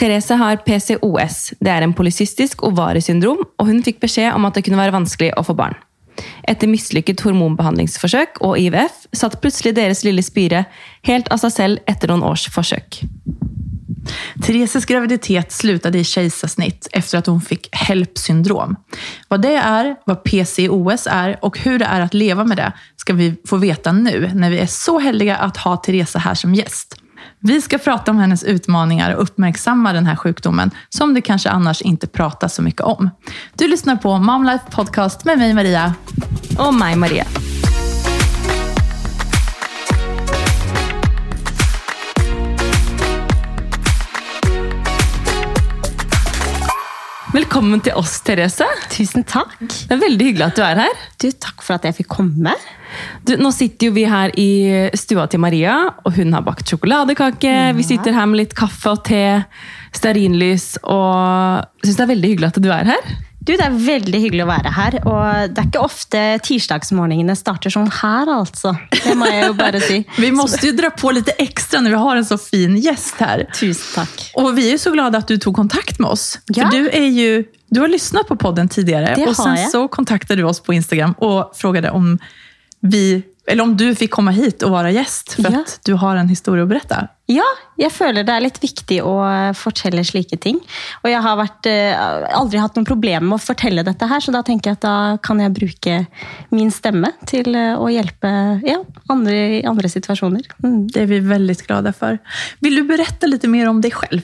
Therese har PCOS. Det er en polycystisk ovariesyndrom, og hun fikk beskjed om at det kunne være vanskelig å få barn. Etter mislykket hormonbehandlingsforsøk og IVF satt plutselig deres lille spire helt av seg selv etter noen års forsøk. Thereses graviditet slutade i kejsarsnitt efter att hon fick HELP-syndrom. Vad det är, vad PCOS är och hur det är att leva med det ska vi få veta nu när vi är så heldiga att ha Therese här som gäst. Vi ska prata om hennes utmaningar och uppmärksamma den här sjukdomen som det kanske annars inte pratas så mycket om. Du lyssnar på Mom Life Podcast med mig Maria. Og meg, Maria. Velkommen til oss, Therese. Tusen takk. Det er veldig hyggelig at du er her. Du, takk for at jeg fikk komme. Du, nå sitter jo vi her i stua til Maria, og hun har bakt sjokoladekake. Vi sitter her med litt kaffe og te, stearinlys, og syns det er veldig hyggelig at du er her. Du, Det er veldig hyggelig å være her. Og det er ikke ofte tirsdagsmorgenene starter sånn her, altså. Det må jeg jo bare si. Vi må jo dra på litt ekstra når vi har en så fin gjest her. Tusen takk. Og vi er jo så glade at du tok kontakt med oss. Ja. For du, er jo du har lyssnat på podden tidligere. Det og sen så kontaktade du oss på Instagram og frågade om, vi, eller om du fikk komme hit og være gjest, for Ja. at du har en historie å berette. Ja, jeg føler det er litt viktig å fortelle slike ting. Og jeg har vært, eh, aldri hatt noen problemer med å fortelle dette her, så da tenker jeg at da kan jeg bruke min stemme til eh, å hjelpe ja, andre i andre situasjoner. Mm. Det er vi veldig glade for. Vil du berette litt mer om deg selv?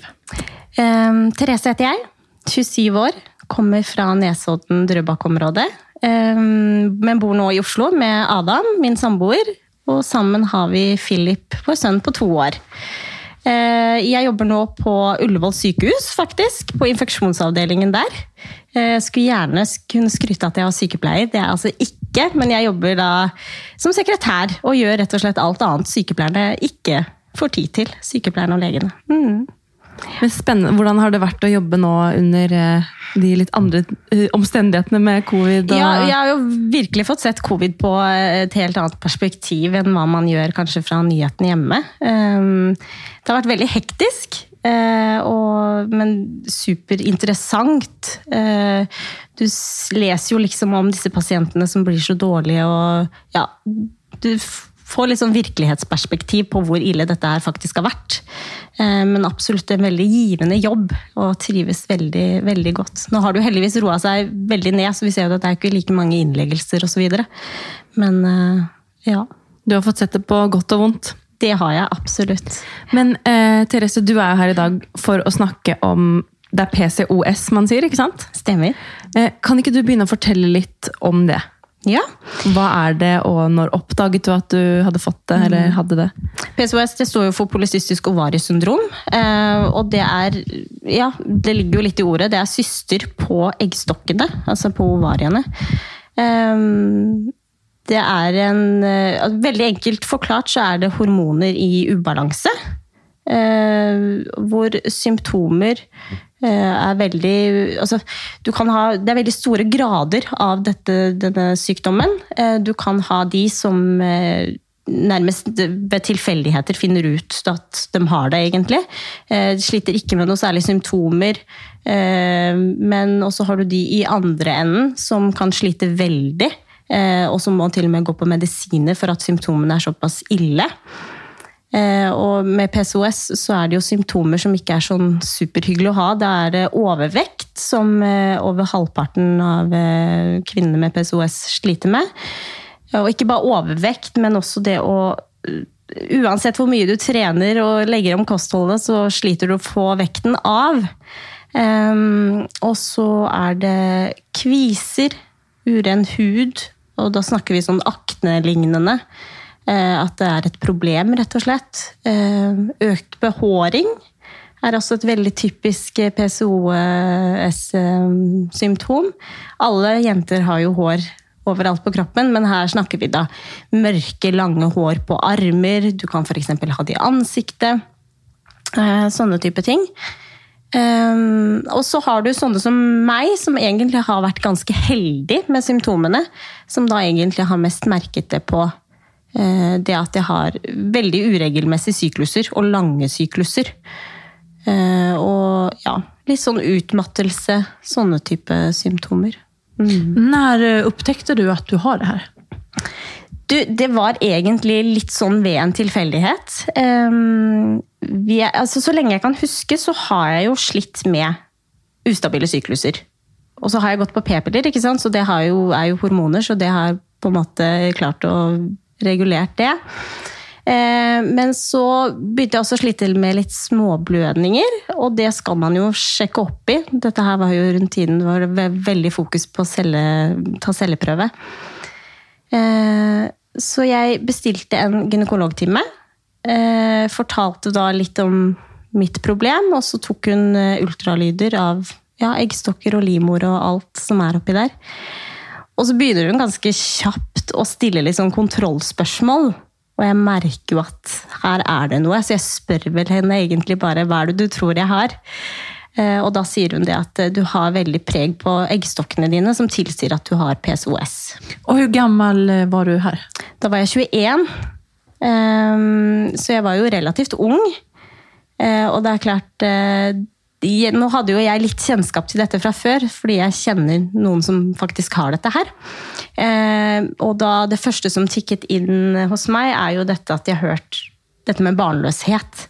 Um, Therese heter jeg, 27 år, kommer fra Nesodden-Drøbak-området. Um, men bor nå i Oslo med Adam, min samboer. Og sammen har vi Philip, vår sønn på to år. Eh, Jeg jobber nå på Ullevål sykehus, faktisk. På infeksjonsavdelingen der. Jeg skulle gjerne kunne skryte at jeg var sykepleier, det er jeg altså ikke. Men jeg jobber da som sekretær og gjør rett og slett alt annet sykepleierne ikke får tid til. Sykepleierne og legene. Mm. Hvordan har det vært å jobbe nå under eh, de litt andre eh, omstendighetene med covid? Ja, jeg har jo virkelig fått sett covid på et helt annet perspektiv enn hva man gjør kanskje fra nyhetene hjemme. Um, Det har vært veldig hektisk, eh, men superinteressant. Eh, Du leser jo liksom om disse pasientene som blir så dårlige, og ja, du får litt sånn virkelighetsperspektiv på hvor ille dette her faktisk har vært. Eh, Men absolutt en veldig givende jobb, og trives veldig, veldig godt. Nå har det jo heldigvis roa seg veldig ned, så vi ser jo at det er ikke like mange innleggelser osv. Men eh, ja, Du har fått sett det på godt og vondt. det har jeg absolutt. Men eh, Therese, du er jo her i dag for å snakke om Det er PCOS man sier, ikke sant? Stemmer. Eh, kan ikke du begynne å fortelle litt om det? Ja. Hva er det, og når oppdaget du at du hadde fått det, eller hadde det? PCOS det står jo for polycystisk ovariesyndrom. Eh, og det er Ja, det ligger jo litt i ordet. Det er syster på eggstokkene, altså på ovariene. Eh, det er en eh, Veldig enkelt forklart så er det hormoner i ubalanse. Hvor symptomer er veldig altså, ha, Det er veldig store grader av dette, denne sykdommen. Eh, du kan ha de som eh, nærmest ved tilfeldigheter finner ut at de har det, egentlig. Eh, De sliter ikke med noen særlige symptomer. eh, Men også har du de i andre enden som kan slite veldig. eh, Og som må til og med gå på medisiner for at symptomene er såpass ille. Eh, Og med PCOS så er det jo symptomer som ikke er sånn superhyggelig å ha. Det er overvekt, som eh, over halvparten av eh, kvinnene med PCOS sliter med. Og ikke bare overvekt, men også det å Uansett hvor mye du trener og legger om kostholdet, så sliter du å få vekten av. Og så er det kviser, uren hud, og da snakker vi sånn akne-lignende. Eh, at det er et problem, rett og slett. Eh, økt behåring er også et veldig typisk PCOS-symptom. Alle jenter har jo hår overalt på kroppen, men her snakker vi da mørke, lange hår på armer. Du kan f.eks. ha det i ansiktet. Eh, Sånne type ting. Um, og så har du sånne som meg, som egentlig har vært ganske heldig med symptomene. Som da egentlig har mest merket det på eh, det at jeg har veldig uregelmessige sykluser, og lange sykluser. Eh, og ja, litt sånn utmattelse. Sånne type symptomer. Mm. Når upptäckte du at du har det her? Du, det var egentlig litt sånn ved en tilfeldighet. Er, altså, så lenge jeg kan huske, så har jeg jo slitt med ustabile sykluser. Og så har jeg gått på p-piller, så det jo, er jo hormoner, så det har på en måte klart å regulere det. Eh, men så begynte jeg også å slite med litt småblødninger, og det skal man jo sjekke opp i. Dette her var jo rundt tiden det var veldig fokus på å ta celleprøve. Eh, så jeg bestilte en gynekologtime. Eh, fortalte da litt om mitt problem, og så tok hun ultralyder av ja, eggstokker og livmor og alt som er oppi der. Og så begynner hun ganske kjapt å stille litt sånn kontrollspørsmål. Og jeg merker jo at her er det noe, så jeg spør vel henne egentlig bare hva er det du tror jeg har. Eh, og da sier hun det at eh, du har veldig preg på eggstokkene dine som tilsier at du har PSOS. Og hvor gammel eh, var du her? Da var jeg 21. Så jeg var jo relativt ung. Og det er klart nå hadde jo jeg litt kjennskap til dette fra før, fordi jeg kjenner noen som faktisk har dette her. Eh, og da det første som tikket inn hos meg, er jo dette at jeg har hørt dette med barnløshet.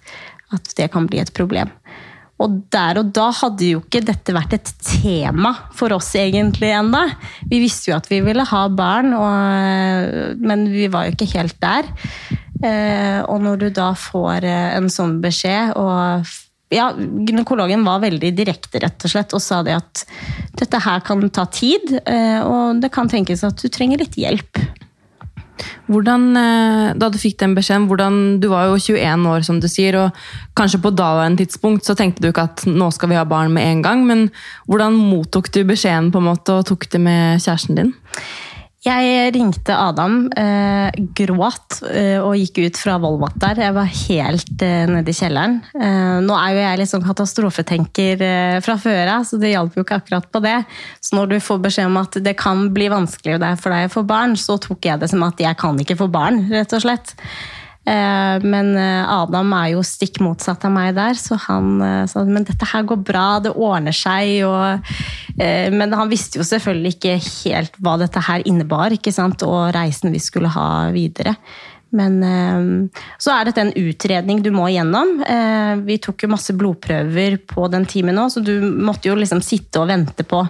At det kan bli et problem. Og der og da hadde jo ikke dette vært et tema for oss egentlig ennå. Vi visste jo at vi ville ha barn, og, men vi var jo ikke helt der. Eh, og når du da får en sånn beskjed, og ja, Gynekologen var veldig direkte rett og slett, og sa det at dette her kan ta tid, eh, og det kan tenkes at du trenger litt hjelp. Hvordan, eh, Da du fikk den beskjeden, hvordan, du var jo 21 år, som du sier, og kanskje på daværende tidspunkt så tenkte du ikke at nå skal vi ha barn med en gang, men hvordan mottok du beskjeden på en måte, og tok det med kjæresten din? Jeg ringte Adam, eh, gråt eh, og gikk ut fra Volvat der. Jeg var helt eh, nede i kjelleren. Eh, nå er jo jeg litt sånn katastrofetenker eh, fra før av, så det hjalp jo ikke akkurat på det. Så når du får beskjed om at det kan bli vanskelig for deg å få barn, så tok jeg det som at jeg kan ikke få barn, rett og slett. Eh, men eh, Adam er jo stikk motsatt av meg der, så han eh, sa men dette her går bra, det ordner seg. Og, men han visste jo selvfølgelig ikke helt hva dette her innebar, ikke sant? og reisen vi skulle ha videre. Men så er dette en utredning du må gjennom. Vi tok jo masse blodprøver på den timen òg, så du måtte jo liksom sitte og vente på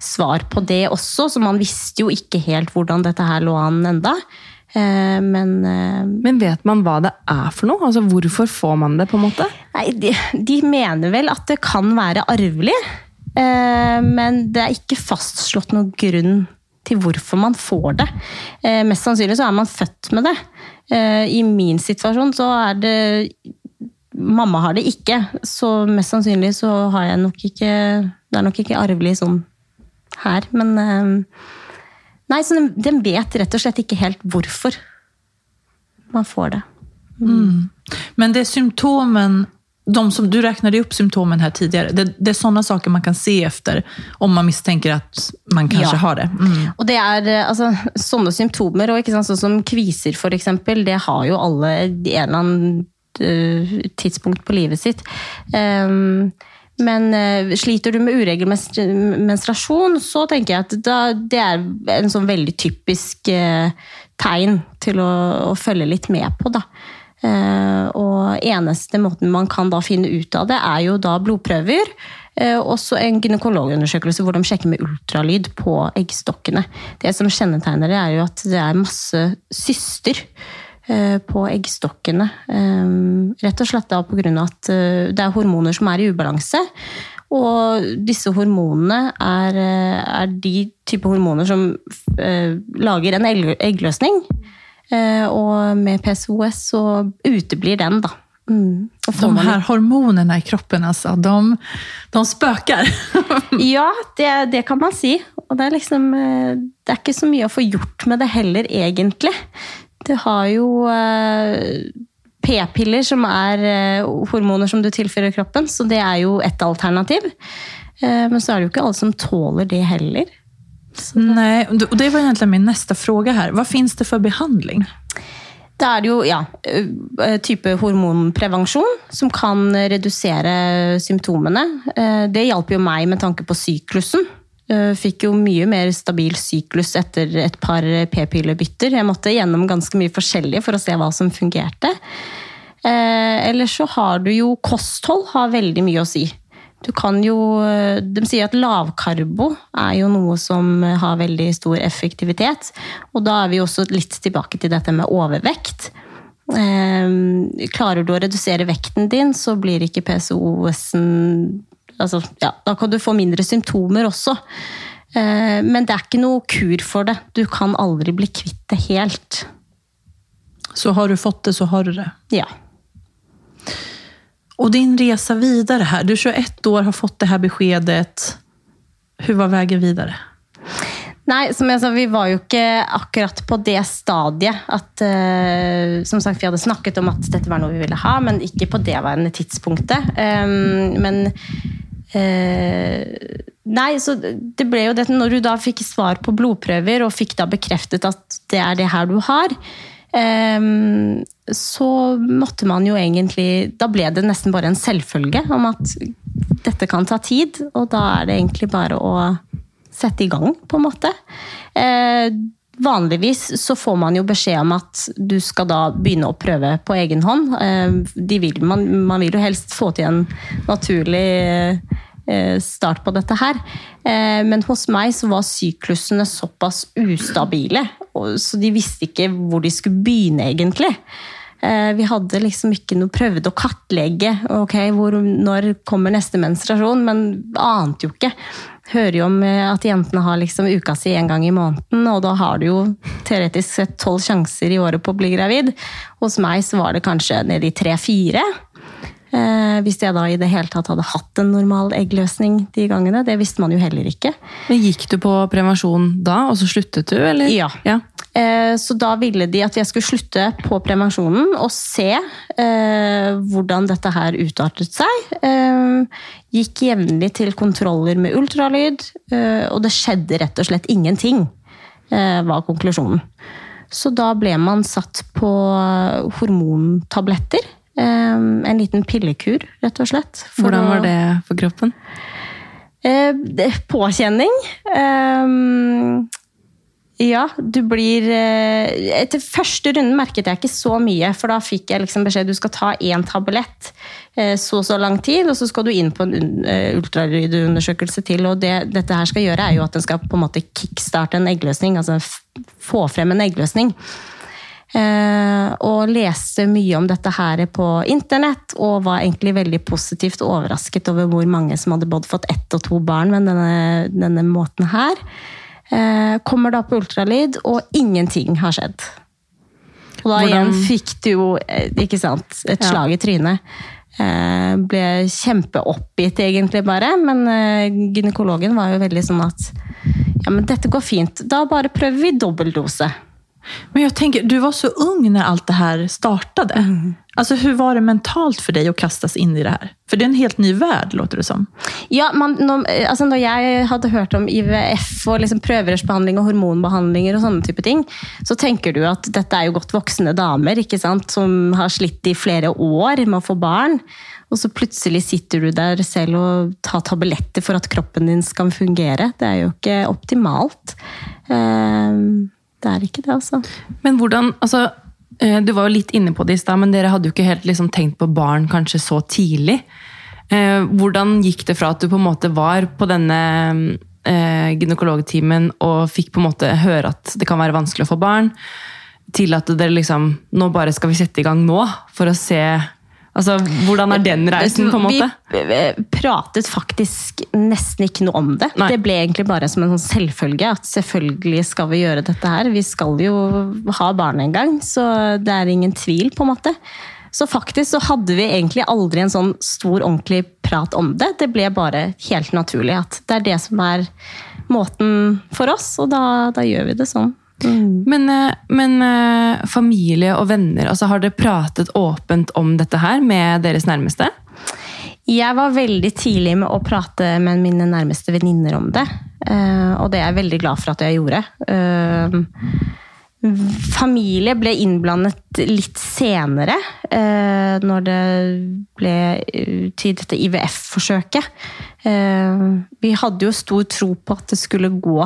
svar på det også. Så man visste jo ikke helt hvordan dette her lå an enda. Eh, men, eh, Men vet man hva det er for noe? Altså, Hvorfor får man det? på en måte? Nei, de, de mener vel at det kan være arvelig. Eh, men det er ikke fastslått noen grunn til hvorfor man får det. Mest sannsynlig så er man født med det. I min situasjon så er det Mamma har det ikke, så mest sannsynlig så har jeg nok ikke Det er nok ikke arvelig sånn her, men Nei, så den, den, vet rett og slett ikke helt hvorfor man får det. Mm. Mm. Men det er symptomen de som, Du räknade opp symptomen her tidligere. Det, det, er sånne saker man kan se efter om man mistenker at man kanskje ja. har det. Mm. Og det er altså, Sånne symptomer, og sånn som kviser f.eks., det har jo alle i en eller annen uh, tidspunkt på livet sitt. Um, men uh, sliter du med uregelmessig menstruasjon, så tenker jeg at da, det er en sånn veldig typisk uh, tegn til å, å, følge litt med på. Da. Uh, og eneste måten man kan da finne ut av det, er jo da blodprøver. Også en gynekologundersøkelse hvor de sjekker med ultralyd på eggstokkene. Det som kjennetegner det, er jo at det er masse syster. Eh, på eggstokkene. Eh, rett og slett da pga. at eh, det er hormoner som er i ubalanse. Og disse hormonene er, er de type hormoner som lager en eggløsning. Og med PCOS så uteblir den, da. Mm. De her hormonene i kroppen, altså, de, de spøker. ja, det, det, kan man si. Og det er liksom Det er ikke så mye å få gjort med det heller, egentlig. Du har jo eh, p-piller, som er eh, hormoner som du tilfører kroppen, så det er jo ett alternativ. Eh, men så er det jo ikke alle som tåler det heller. Så. Nei, og det var egentlig min neste spørsmål her. Hva fins det for behandling? Da er det jo ja, type hormonprevensjon som kan redusere symptomene. Det hjalp jo meg med tanke på syklusen. Eh, fikk jo mye mer stabil syklus etter et par p-pillebytter. Jeg måtte gjennom ganske mye forskjellig for å se hva som fungerte. Eller så har du jo kosthold har veldig mye å si. Du kan jo De sier at lavkarbo er jo noe som har veldig stor effektivitet. Og da er vi også litt tilbake til dette med overvekt. Klarer du å redusere vekten din, så blir ikke PCOS-en altså, ja, Da kan du få mindre symptomer også. Ehm, men det er ikke noe kur for det. Du kan aldri bli kvitt det helt. Så har du fått det, så har du det? Ja. Og din resa videre her. du 21 år, har fått det her beskedet. Hvordan var veien videre? Nei, som jeg sa, vi var jo ikke akkurat på det stadiet at uh, Som sagt, vi hadde snakket om at dette var noe vi ville ha, men ikke på det varende tidspunktet. Um, men uh, Nei, så det ble jo det Når du da fikk svar på blodprøver og fikk da bekreftet at det er det her du har, eh, så måtte man jo egentlig Da ble det nesten bare en selvfølge om at dette kan ta tid, og da er det egentlig bare å sette i gang, på en måte. Eh, vanligvis så får man jo beskjed om at du skal da begynne å prøve på egen hånd. Eh, vil, man, man, vil jo helst få til en naturlig eh, start på dette her. Eh, men hos meg så var syklusene såpass ustabile, så de visste ikke hvor de skulle begynne, egentlig. Vi hadde liksom ikke noe prøvd å kartlegge ok, hvor, når kommer neste menstruasjon, men ante jo ikke. Hører jo om eh, at jentene har liksom uka si en gang i måneden, og da har du jo teoretisk sett tolv sjanser i året på å bli gravid. Hos meg så var det kanskje nedi i tre-fire. Eh, hvis jeg da i det hele tatt hadde hatt en normal eggløsning de gangene. Det visste man jo heller ikke. Men Gikk du på prevensjon da, og så sluttet du? eller? Ja. ja. Eh, så da ville de at jeg skulle slutte på prevensjonen og se eh, hvordan dette her utartet seg. Eh, gikk jevnlig til kontroller med ultralyd, eh, og det skjedde rett og slett ingenting, eh, var konklusjonen. Så da ble man satt på hormontabletter. En liten pillekur, rett og slett. Hvordan var det for kroppen? påkjenning. Eh, ja, du blir eh, Etter første runden merket jeg ikke så mye, for da fikk jeg liksom beskjed du skal ta én tablett eh, så og så lang tid, og så skal du inn på en ultralydundersøkelse til. Og det dette her skal gjøre, er jo at den skal på en måte kickstarte en eggløsning, altså få frem en eggløsning. Og leste mye om dette her på internett, og var egentlig veldig positivt overrasket over hvor mange som hadde både fått ett og to barn med denne, denne måten her. Eh, kommer da på ultralyd, og ingenting har skjedd. Og da Hvordan... igjen fikk du jo eh, ikke sant, et ja. slag i trynet. Eh, ble kjempeoppgitt, egentlig, bare. Men gynekologen var jo veldig sånn at ja, men dette går fint. Da bare prøver vi dobbeldose. Men jag tänker, du var så ung när allt det här startade. Mm. Alltså, hur var det mentalt för dig att kastas in i det här? För det är en helt ny värld, låter det som. Ja, man, når, altså, når jeg hadde hørt om IVF og liksom prøverørsbehandling og hormonbehandlinger, og sånne type ting, så tenker du at dette er jo godt voksne damer ikke sant? som har slitt i flere år med å få barn. Og så plutselig sitter du der selv og tar tabletter for at kroppen din skal fungere. Det er jo ikke optimalt. Um, det er ikke det, altså. Men hvordan altså, eh, Du var jo litt inne på det i stad, men dere hadde jo ikke helt liksom tenkt på barn kanskje så tidlig. Eh, hvordan gikk det fra at du på en måte var på denne eh, gynekologtimen og fikk på en måte høre at det kan være vanskelig å få barn, til at dere liksom Nå bare skal vi sette i gang nå for å se Altså, Hvordan er den reisen? på en måte? Vi pratet faktisk nesten ikke noe om det. Nei. Det ble egentlig bare som en sånn selvfølge. At selvfølgelig skal vi gjøre dette her. Vi skal jo ha barn en gang, så det er ingen tvil, på en måte. Så faktisk så hadde vi egentlig aldri en sånn stor, ordentlig prat om det. Det ble bare helt naturlig at det er det som er måten for oss, og da, da gjør vi det sånn. Mm. Men, eh, men, eh, familie og venner, altså har dere pratet åpent om dette her med deres nærmeste? Jeg var veldig tidlig med å prate med mine nærmeste venninner om det. Eh, og det er jeg veldig glad for at jeg gjorde. Familie ble innblandet litt senere, når det ble til dette IVF-forsøket. Vi hadde jo stor tro på at det skulle gå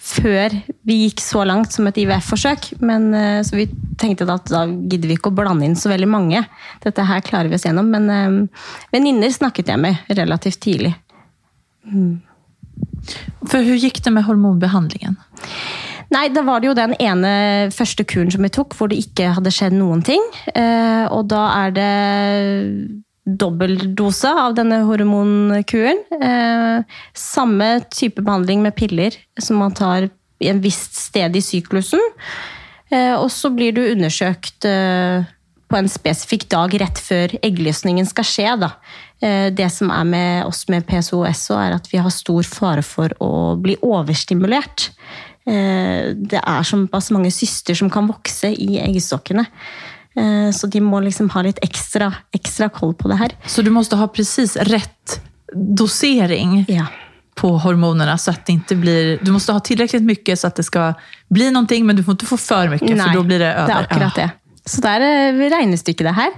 før vi gikk så langt som et IVF-forsøk. Men eh, Så vi tenkte at da gidder vi ikke å blande inn så veldig mange. Dette her klarer vi oss gjennom. Men um, venninner snakket jeg med relativt tidlig. For hvordan gikk det med hormonbehandlingen? Nei, da var det jo den ene første kuren som vi tok, hvor det ikke hadde skjedd noen ting. Eh, og da er det dobbeldose av denne hormonkuren. Eh, samme type behandling med piller som man tar i en visst sted i syklusen. Eh, og så blir du undersøkt eh, på en spesifikk dag rett før eggløsningen skal skje. Da. Det som er med oss med PSOS, er at vi har stor fare for å bli overstimulert. Det er såpass mange syster som kan vokse i eggstokkene. Eh, Så de må liksom ha litt ekstra, ekstra koll på det her. Så du må ha precis rett dosering Ja. på hormonene? så at det ikke blir... Du må ha tilrekkelig mye så at det skal bli noe, men du får ikke få for mye, Nei, for da blir det over det er akkurat det. Så det er eh, regnestykket det her.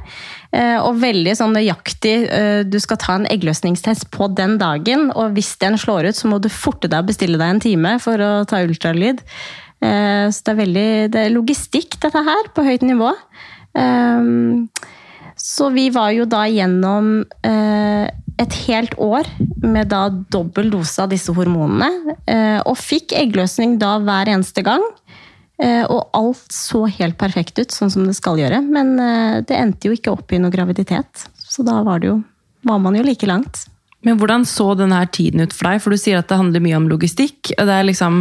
Eh, Og veldig sånn nøyaktig. eh, Du skal ta en eggløsningstest på den dagen, og hvis den slår ut, så må du forte deg å bestille deg en time for å ta ultralyd. Eh, Så det er veldig det er logistikk, dette her, på høyt nivå. Eh, Så vi var jo da gjennom eh, et helt år med da dobbel dose av disse hormonene, eh, og fikk eggløsning da hver eneste gang. Eh, Og alt så helt perfekt ut, sånn som det skal gjøre. Men det endte jo ikke opp i noe graviditet. Så da var, jo, var man jo like langt. Men hvordan så denne tiden ut for deg? For du sier at det handler mye om logistikk. og Det er liksom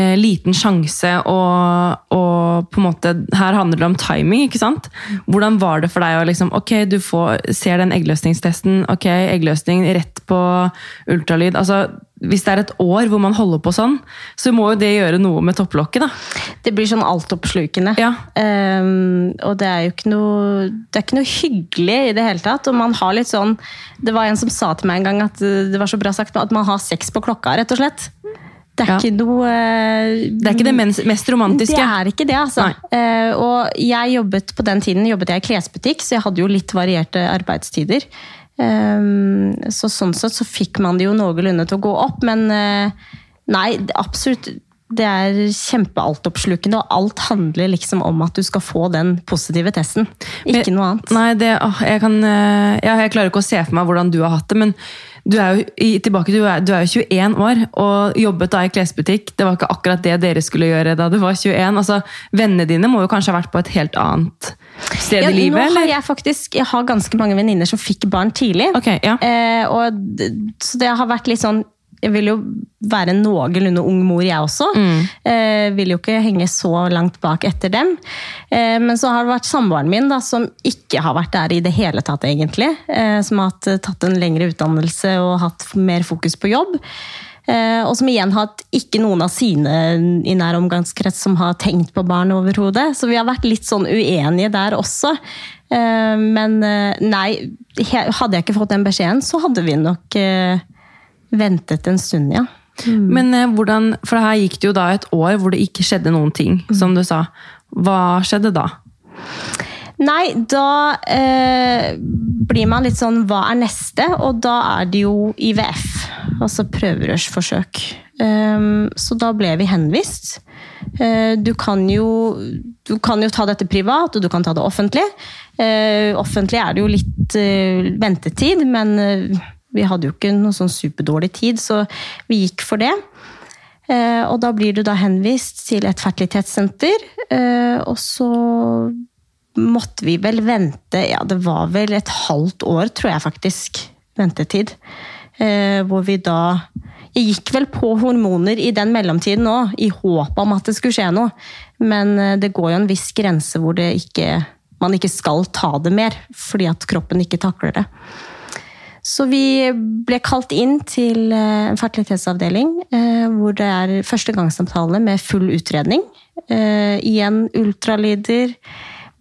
eh, liten sjanse og, og på en måte Her handler det om timing, ikke sant? Hvordan var det for deg å liksom Ok, du får, ser den eggløsningstesten. Ok, eggløsning rett på ultralyd. Altså, hvis det er et år hvor man holder på sånn, så må jo det gjøre noe med topplokket, da. Det blir sånn altoppslukende. Ja. Um, og det er jo ikke noe, det er ikke noe hyggelig i det hele tatt. Og man har litt sånn Det var en som sa til meg en gang at det var så bra sagt, at man har sex på klokka, rett og slett. Det er Ja. ikke noe eh, Det er ikke det mest romantiske. Det er ikke det, altså. Uh, og jeg jobbet på den tiden jobbet jeg i klesbutikk, så jeg hadde jo litt varierte arbeidstider. Um, så sånn sett så fikk man det jo noenlunde til å gå opp, men eh, nei, absolutt. Det er kjempealtoppslukende, og alt handler liksom om at du skal få den positive testen. Ikke Men- noe annet. Nei, det, jeg, kan, eh, ja, jeg klarer ikke å se for meg hvordan du har hatt det, men du er jo, tilbake, du er, du er jo 21 år og jobbet da i klesbutikk. Det var ikke akkurat det dere skulle gjøre da du var 21. Altså, Vennene dine må jo kanskje ha vært på et helt annet sted Ja, i livet? nå har eller? jeg faktisk jeg har ganske mange venninner som fikk barn tidlig. Okay, ja. Eh, og, så det har vært litt sånn Jeg vil jo være en noenlunde ung mor, jeg også. Mm. Eh, vil jo ikke henge så langt bak etter dem. Eh, men så har det vært samboeren min da, som ikke har vært der i det hele tatt, egentlig. Eh, som har eh, tatt en lengre utdannelse og hatt mer fokus på jobb. Eh, og som igjen har hatt ikke noen av sine i nær omgangskrets som har tenkt på barn overhodet. Så vi har vært litt sånn uenige der også. Eh, men nei, hadde jeg ikke fått den beskjeden, så hadde vi nok ventet en stund, ja. Men eh, hvordan, for her gikk det jo da et år hvor det ikke skjedde noen ting, som du sa. Hva skjedde da? Nei, da eh, blir man litt sånn hva er neste? Og da er det jo IVF, altså prøverørsforsøk. Um, så da ble vi henvist. Uh, du, kan jo, du kan jo ta dette privat, og du kan ta det offentlig. Uh, offentlig er det jo litt uh, ventetid, men vi hadde jo ikke noe sånn superdårlig tid, så vi gikk for det. Eh, og da blir du da henvist til et fertilitetssenter, eh, og så måtte vi vel vente Ja, det var vel et halvt år, tror jeg faktisk, ventetid. Eh, hvor vi da Jeg gikk vel på hormoner i den mellomtiden òg, i håp om at det skulle skje noe. Men det går jo en viss grense hvor ikke, man ikke skal ta det mer, fordi at kroppen ikke takler det. Så vi ble kalt inn til eh, en fertilitetsavdeling, eh, hvor det er førstegangssamtale med full utredning. Eh, Igjen ultralyder,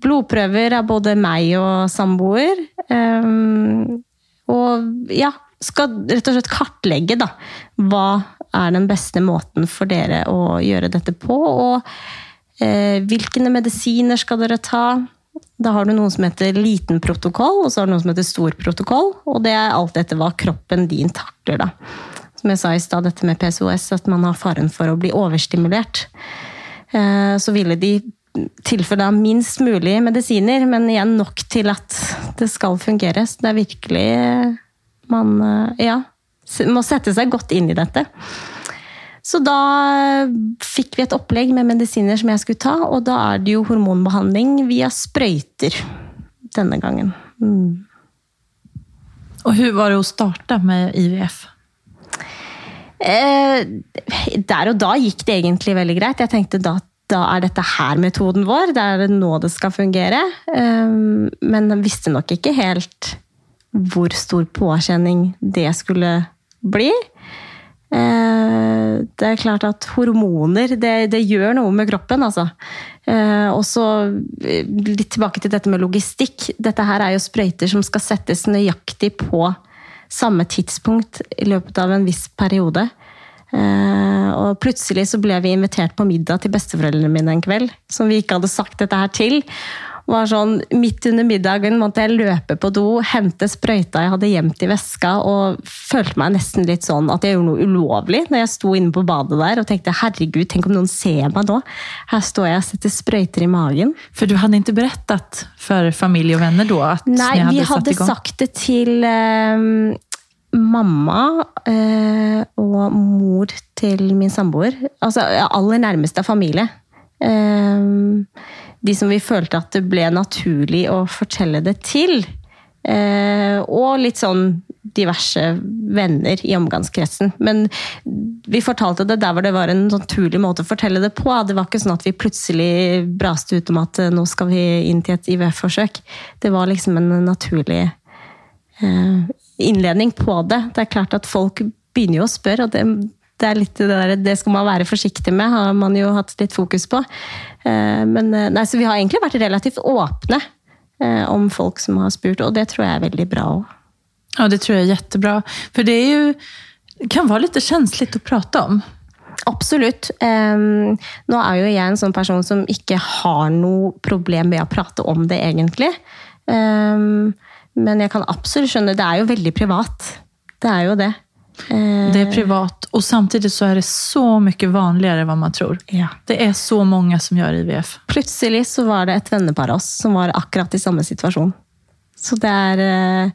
blodprøver av både meg og samboer. Og ja, skal rett og slett kartlegge da, hva er den beste måten for dere å gjøre dette på. Og hvilke medisiner skal dere ta? Da har du noe som heter liten protokoll, og så har du noe som heter stor protokoll. Og det er alt etter hva kroppen din takler, da. Som jeg sa i stad, dette med PCOS, at man har faren for å bli overstimulert. Eh, så ville de tilføre da minst mulig medisiner, men igjen nok til at det skal fungere. Så det er virkelig Man ja, må sette seg godt inn i dette. Så da fikk vi et opplegg med medisiner som jeg skulle ta, og da er det jo hormonbehandling via sprøyter denne gangen. Mm. Og hvordan var det å starte med IVF? Eh, der og da gikk det egentlig veldig greit. Jeg tenkte da da er dette her metoden vår. Det er nå det skal fungere. Eh, men jeg visste nok ikke helt hvor stor påkjenning det skulle bli. Eh, det er klart at hormoner, det, det gjør noe med kroppen, altså. Eh, og så eh, litt tilbake til dette med logistikk. Dette her er jo sprøyter som skal settes nøyaktig på samme tidspunkt i løpet av en viss periode. Og plutselig så ble vi invitert på middag til besteforeldrene mine en kveld, som vi ikke hadde sagt dette her til var sånn, Midt under middagen måtte jeg løpe på do, hente sprøyta jeg hadde gjemt i veska, og følte meg nesten litt sånn at jeg gjorde noe ulovlig når jeg sto inne på badet der og tenkte herregud, tenk om noen ser meg nå. Her står jeg og setter sprøyter i magen. For du hadde ikke berettet for familie og venner da? at Nei, hadde vi hadde sagt det til eh, mamma eh, og mor til min samboer. Altså aller nærmeste familie. Eh, de som vi følte at det ble naturlig å fortelle det til. Eh, og litt sånn diverse venner i omgangskretsen. Men vi fortalte det der hvor det var en naturlig måte å fortelle det på. Det var ikke sånn at vi plutselig braste ut om at eh, nå skal vi inn til et IVF-forsøk. Det var liksom en naturlig eh, innledning på det. Det er klart at folk begynner jo å spørre, og det, det er litt det der, det skal man være forsiktig med, har man jo hatt litt fokus på. Eh, men eh, nei, så vi har egentlig vært relativt åpne eh, om folk som har spurt, og det tror jeg er veldig bra òg. Ja, det tror jeg er kjempebra. For det er jo, kan være litt kjenslig å prate om. Absolutt. Um, nå er jo jeg en sånn person som ikke har noe problem med å prate om det, egentlig. Um, men jeg kan absolutt skjønne Det er jo veldig privat. Det er jo det. Det er privat, og samtidig så er det så mye vanligere enn hva man tror. Ja. Det er så mange som gjør IVF. Plutselig så var det et vennepar av oss som var akkurat i samme situasjon. Så det er uh,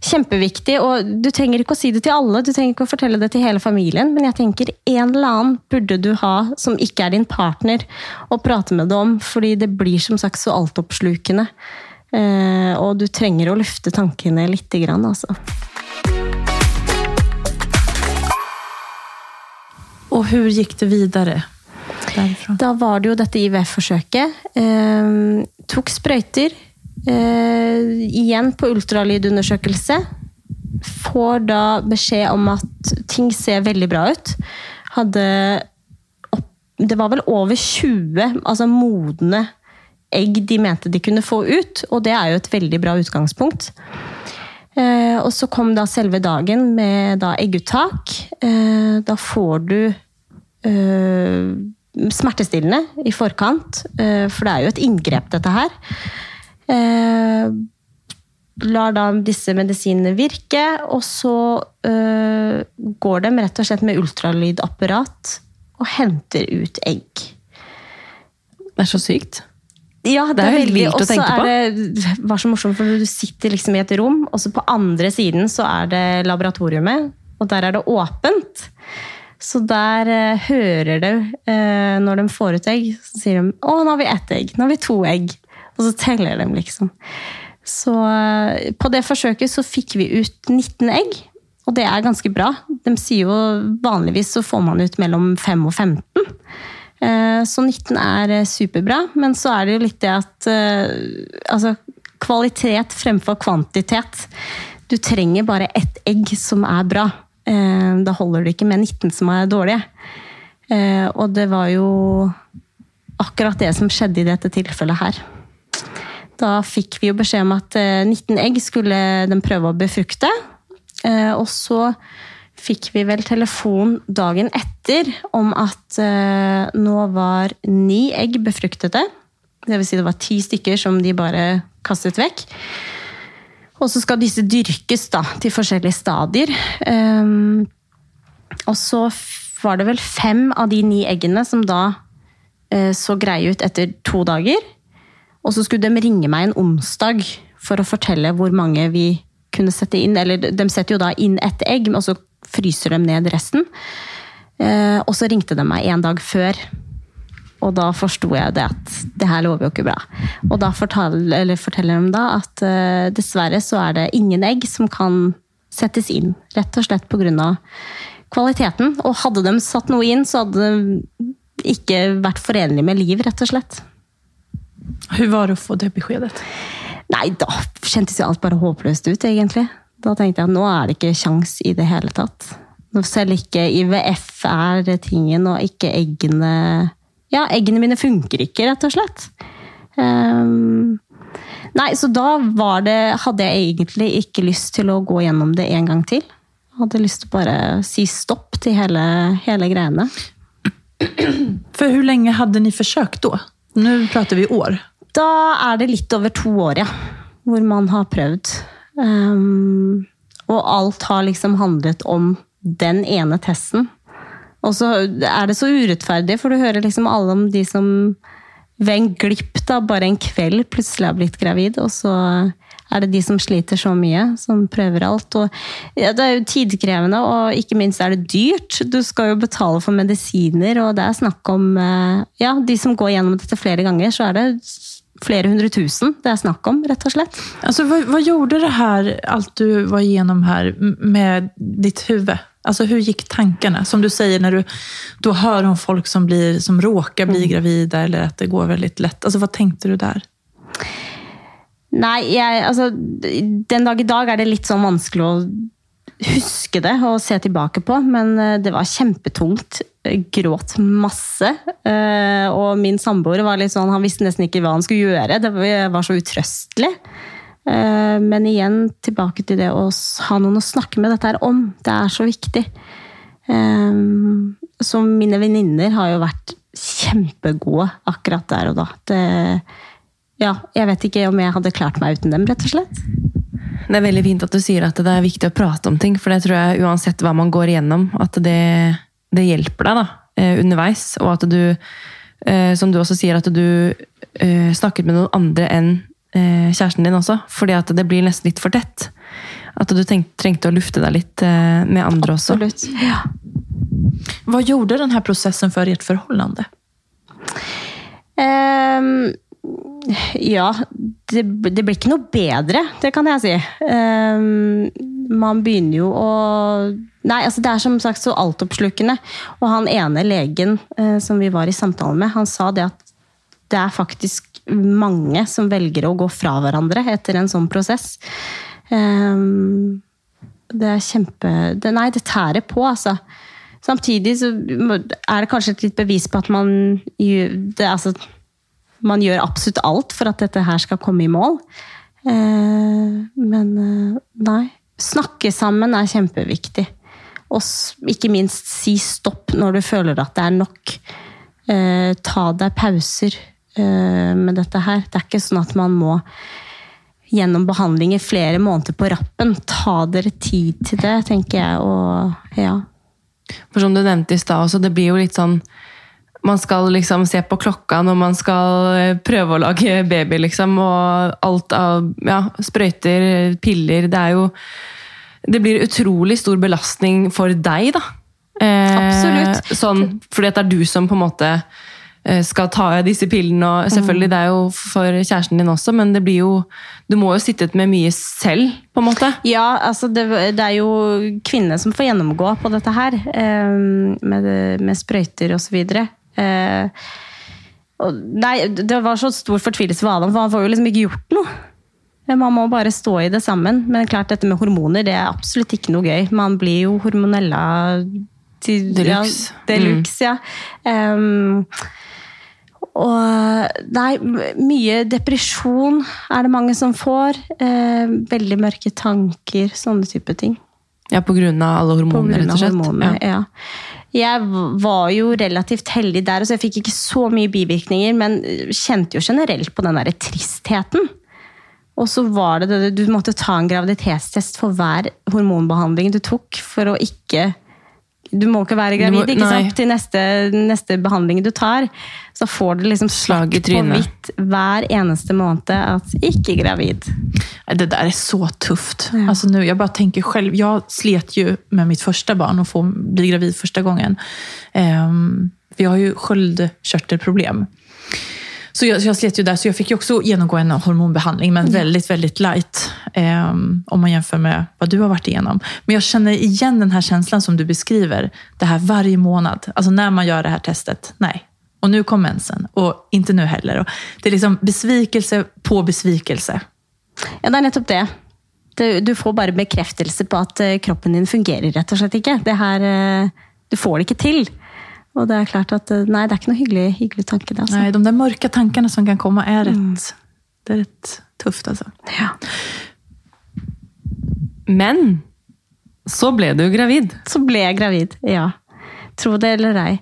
kjempeviktig. Og du trenger ikke å si det til alle, du trenger ikke å fortelle det til hele familien, men jeg tenker en eller annen burde du ha som ikke er din partner, å prate med det om, fordi det blir som sagt så altoppslukende. Uh, og du trenger å løfte tankene lite grann, altså. Og hvordan gikk det videre? Derifra? Da var det jo dette IVF-forsøket. Eh, tok sprøyter. Eh, igjen på ultralydundersøkelse. Får da beskjed om at ting ser veldig bra ut. Hadde opp, Det var vel over 20 altså modne egg de mente de kunne få ut, og det er jo et veldig bra utgangspunkt. Eh, og så kom da selve dagen med da egguttak. Eh, da får du eh, smertestillende i forkant, for det er jo et inngrep, dette her. Lar da disse medisinene virke, og så går de rett og slett med ultralydapparat og henter ut egg. Det er så sykt. Ja, det, det er, veldig vilt å tenke på. Det var så morsomt, for Du sitter liksom i et rom, og så på andre siden så er det laboratoriumet. Og der er det åpent. Så der eh, hører du eh, når de får ut egg, så sier de 'Å, nå har vi ett egg. Nå har vi to egg.' Og så teller de, liksom. Så eh, på det forsøket så fikk vi ut 19 egg. Og det er ganske bra. De sier jo vanligvis så får man ut mellom 5 og 15. Eh, så 19 er eh, superbra, men så er det jo litt det at eh, altså, kvalitet fremfor kvantitet. Du trenger bare ett egg som er bra. Da holder det ikke med 19 som er dårlige. Og det var jo akkurat det som skjedde i dette tilfellet her. Da fikk vi jo beskjed om at 19 egg skulle den prøve å befrukte. Og så fikk vi vel telefon dagen etter om at eh, nå var ni egg befruktede. Vil si det var ti stykker som de bare kastet vekk. Og så skal disse dyrkes da, til forskjellige stadier. Um, og så var det vel fem av de ni eggene som da uh, så greie ut etter to dager. Og så skulle de ringe meg en onsdag for å fortelle hvor mange vi kunne sette inn. Eller de setter jo da inn ett egg, og så fryser de ned resten. Uh, og så ringte de meg en dag før og da forsto jeg det at det her lover jo ikke bra. Og da forteller, forteller de da at uh, dessverre så er det ingen egg som kan settes inn. Rett og slett pga. kvaliteten. Og hadde de satt noe inn, så hadde det ikke vært forenlig med liv, rett og slett. Hvordan var det å få det beskedet? Nei, da kjentes jo alt bare håpløst ut, egentlig. Da tenkte jeg at nå er det ikke kjangs i det hele tatt. Selv ikke IVF er tingen, og ikke eggene ja, eggene mine funker ikke, rett og slett. Um, nei, så da var det Hadde jeg egentlig ikke lyst til å gå gjennom det en gang til. Hadde lyst til å bare si stopp til hele, hele greiene. For hvor lenge hadde dere forsøkt da? Nå prater vi år. Da er det litt over to år, ja. Hvor man har prøvd. Um, og alt har liksom handlet om den ene testen. Og så er det så urettferdig, for du hører liksom alle om de som ved en glipp da, bare en kveld plutselig har blitt gravid, og så er det de som sliter så mye, som prøver alt. Og, ja, det er jo tidkrevende, og ikke minst er det dyrt. Du skal jo betale for medisiner, og det er snakk om eh, Ja, de som går gjennom dette flere ganger, så er det flere hundre tusen det er snakk om, rett og slett. Altså, hva, hva gjorde det her, alt du var igjennom her, med ditt hode? Altså, Hvordan gikk tankene? Som du sier, når du da hører om folk som, blir, som råker bli mm. gravida eller at det går veldig lett. Altså, Hva tenkte du der? Nei, jeg, altså, den dag i dag er det litt sånn vanskelig å huske det og se tilbake på, men eh, det var kjempetungt. Gråt masse. Eh, og min samboer var litt sånn, han visste nesten ikke hva han skulle gjøre. Det var så utrøstelig. Eh, men igjen tilbake til det å ha noen å snakke med dette her om. Det er så viktig. Så mine venninner har jo vært kjempegode akkurat der og da. Det, ja, jeg vet ikke om jeg hadde klart meg uten dem, rett og slett. Det er veldig fint at du sier at det er viktig å prate om ting, for det tror jeg uansett hva man går igjennom, at det, det hjelper deg da, eh, underveis. Og at du, som du også sier, at du snakket med noen andre enn eh, kjæresten din også. Fordi at det blir nesten litt for tett. At du tenkte, trengte å lufte deg litt eh, med andre Absolutt. også. Ja. Hva gjorde denne prosessen for ditt forhold? Um, ja, det, det, blir ikke noe bedre, det kan jeg si. Um, man begynner jo å Nei, altså det er som sagt så altoppslukende. Og han ene legen uh, som vi var i samtale med, han sa det at det er faktisk mange som velger å gå fra hverandre etter en sånn prosess. Um, det er kjempe det, Nei, det tærer på, altså. Samtidig så er det kanskje et litt bevis på at man det, altså, man gjør absolutt alt for at dette her skal komme i mål. Uh, men uh, nei. Snakke sammen er kjempeviktig. Og ikke minst si stopp når du føler at det er nok. Uh, ta deg pauser. Eh, med dette her. Det er ikke sånn at man må gjennom behandling i flere måneder på rappen. Ta dere tid til det, tenker jeg. Og ja. For som du nevnte i stad også, det blir jo litt sånn man skal liksom se på klokka når man skal eh, prøve å lage baby, liksom. Og alt av ja, sprøyter, piller Det er jo Det blir utrolig stor belastning for deg, da. Eh, Absolutt. Sånn, fordi det er du som på en måte Eh, skal ta disse pillene. og selvfølgelig Det er jo for kjæresten din også, men det blir jo Du må jo sitte med mye selv, på en måte. Ja, altså det, det er jo kvinnene som får gjennomgå på dette her. Eh, med, med sprøyter osv. Eh, nei, det var så stor fortvilelse for Adam, for han får jo liksom ikke gjort noe. Man må bare stå i det sammen. Men klart, dette med hormoner det er absolutt ikke noe gøy. Man blir jo hormonella til Deluxe. Ja, deluxe, mm. ja. Um, og nei, mye depresjon er det mange som får. Eh, veldig mørke tanker, sånne type ting. Ja, på grunn av alle hormonene, rett og slett. Hormoner, Ja. ja. Jeg var jo relativt heldig der, så jeg fikk ikke så mye bivirkninger, men kjente jo generelt på den der tristheten. Og så var det det, du måtte ta en graviditetstest for hver hormonbehandling du tok, for å ikke Du må ikke være gravid må- ikke sant? til neste, neste behandling du tar. Så får du liksom Slag i svart på trynet. hvitt hver eneste måned at ikke gravid. Det der er så tufft. Alltså nu, jeg bare tenker selv, jeg slet jo med mitt første barn å få bli gravid første gangen. Um, vi har jo sköldkörtelproblem. Så jag, så jag slet ju där, så jag fick ju också genomgå en hormonbehandling, men väldigt, väldigt light. ehm, om man jämför med vad du har varit igenom. Men jag känner igen den här känslan som du beskriver. Det här varje månad. Alltså när man gör det här testet. Nej. Och nu kom mensen. Og ikke nå heller. Det er liksom besvikelse på besvikelse. Ja, det er nettopp det. Du, får bare bekreftelse på at eh, kroppen din fungerer rett og slett ikke. Det her, eh, du får det ikke til. Og det er klart at eh, nei, det er ikke noe hyggelig, hyggelig tanke. Det, altså. Nei, de der mørke tankene som kan komme, er rett, mm. det er rett tufft. altså. Ja. Men så ble du gravid. Så ble jeg gravid, ja. Tro det eller ei.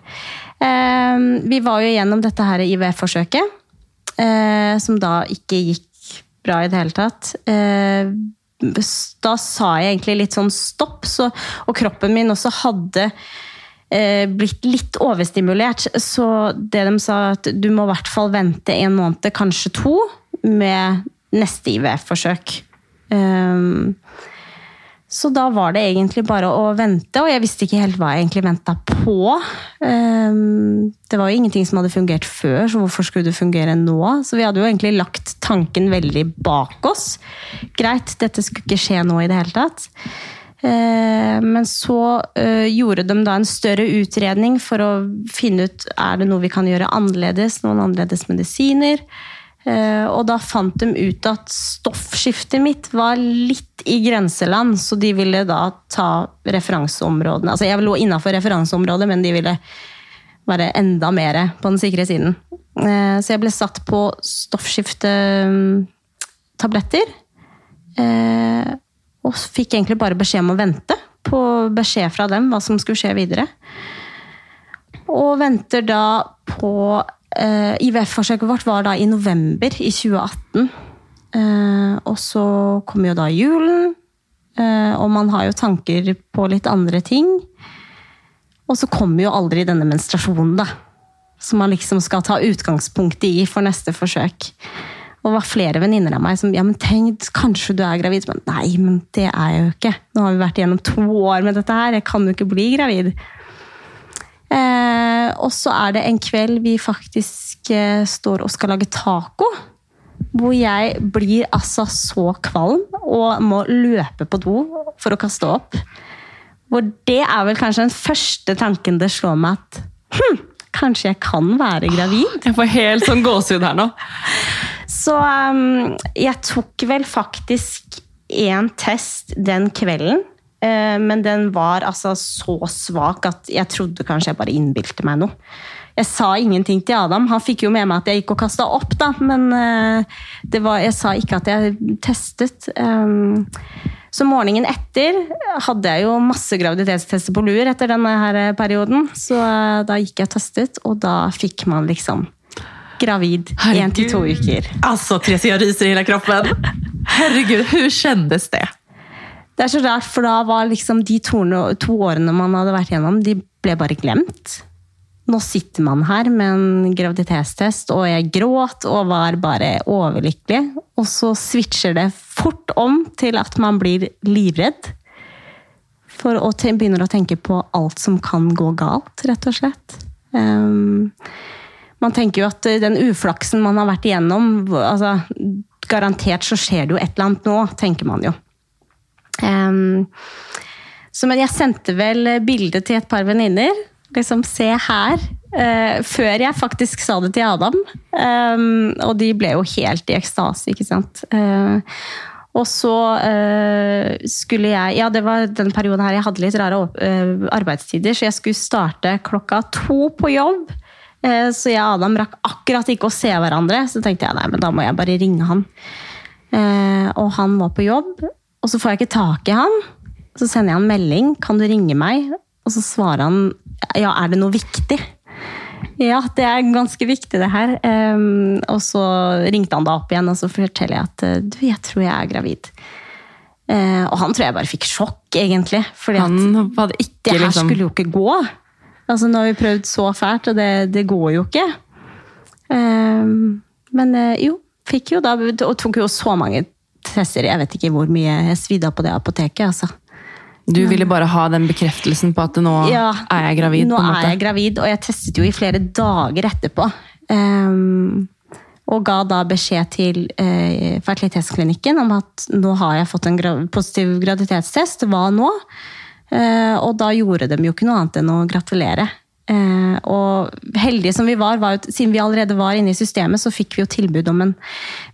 Eh, vi var jo gjennom dette her IVF-forsøket, eh, som da ikke gikk bra i det hele tatt. Eh, da sa jeg egentlig litt sånn stopp, så, og kroppen min også hadde blitt litt overstimulert. Så det de sa, at du må i hvert fall vente en måned, kanskje to, med neste IVF-forsøk. Um, så da var det egentlig bare å vente, og jeg visste ikke helt hva jeg egentlig venta på. Um, det var jo ingenting som hadde fungert før, så hvorfor skulle det fungere nå? Så vi hadde jo egentlig lagt tanken veldig bak oss. Greit, dette skulle ikke skje nå i det hele tatt. Eh, Men så eh, gjorde de da en større utredning for å finne ut er det noe vi kan gjøre annerledes, noen annerledes medisiner. Eh, Og da fant de ut at stoffskiftet mitt var litt i grenseland, så de ville da ta referanseområdene. Altså jeg lå innafor referanseområdet, men de ville være enda mer på den sikre siden. Så jeg ble satt på stoffskiftetabletter. Og fikk egentlig bare beskjed om å vente på beskjed fra dem hva som skulle skje videre. Og venter da på eh, IVF-forsøket vårt var da i november i 2018. Eh, og så kommer jo da julen, eh, og man har jo tanker på litt andre ting. Og så kommer jo aldri denne menstruasjonen, da. Som man liksom skal ta utgangspunkt i for neste forsøk. Og det var flere venninner av meg som ja, men tenk, kanskje du er gravid. Men nei, men det er jeg jo ikke. Nå har vi vært igjennom to år med dette her. Jeg kan jo ikke bli gravid. Eh, og så er det en kveld vi faktisk eh, står og skal lage taco. Hvor jeg blir altså så kvalm og må løpe på do for å kaste opp. Hvor det er vel kanskje den første tanken det slår meg at hm, kanskje jeg kan være gravid. Jeg får helt sånn gåsehud her nå. Så um, jeg tok vel faktisk én test den kvelden. eh, men den var altså så svak at jeg trodde kanskje jeg bare innbilte meg noe. Jeg sa ingenting til Adam. Han fikk jo med meg at jeg gikk og kasta opp, da. Men det var, jeg sa ikke at jeg testet. Um, så morgenen etter hadde jeg jo masse graviditetstester på lur etter denne her perioden. Så eh, da gikk jeg og testet, og da fikk man liksom gravid én til to uker. Altså, Therese, jeg ryser i hele kroppen. Herregud, hvordan kjennes det? Det er så rart, for da var liksom de to, to årene man hadde vært gjennom, de ble bare glemt. Nå sitter man her med en graviditetstest, og jeg gråt og var bare overlykkelig. Og så switcher det fort om til at man blir livredd. For å begynner å tenke på alt som kan gå galt, rett og slett. Um, man tenker jo at den uflaksen man har vært igjennom altså, Garantert så skjer det jo et eller annet nå, tenker man jo. Um, så men jeg sendte vel bilde til et par venninner. Liksom, se her. Uh, før jeg faktisk sa det til Adam. Um, og de ble jo helt i ekstase, ikke sant. Uh, og så øh, skulle jeg Ja, det var den perioden her jeg hadde litt rare eh, arbeidstider, så jeg skulle starte klokka to på jobb. Eh, så jeg og Adam rakk akkurat ikke å se hverandre, så tenkte jeg nei, men da må jeg bare ringe han. Eh, og han var på jobb, og så får jeg ikke tak i han. Så sender jeg han melding. 'Kan du ringe meg?' Og så svarer han 'Ja, er det noe viktig?' Ja, det er ganske viktig, det her. Og så ringte han da opp igjen, og så forteller jeg at du, jeg tror jeg er gravid. Og han tror jeg bare fikk sjokk, egentlig. ikke det her liksom skulle jo ikke gå. Altså, nå har vi prøvd så fælt, og det, det går jo ikke. Um, men eh, jo, fikk jo da Og tok jo så mange tester. Jeg vet ikke hvor mye jeg svidde av på det apoteket. altså. Du ville bare ha den bekreftelsen på at nå Ja, er jeg gravid. Nå er jeg gravid, og jeg testet jo i flere dager etterpå. Um, og ga da beskjed til uh, fertilitetsklinikken om at nå har jeg fått en gra positiv graviditetstest. Hva nå? Eh, og da gjorde de jo ikke noe annet enn å gratulere. Eh, og heldige som vi var, var jo, siden vi allerede var inne i systemet, så fikk vi jo tilbud om en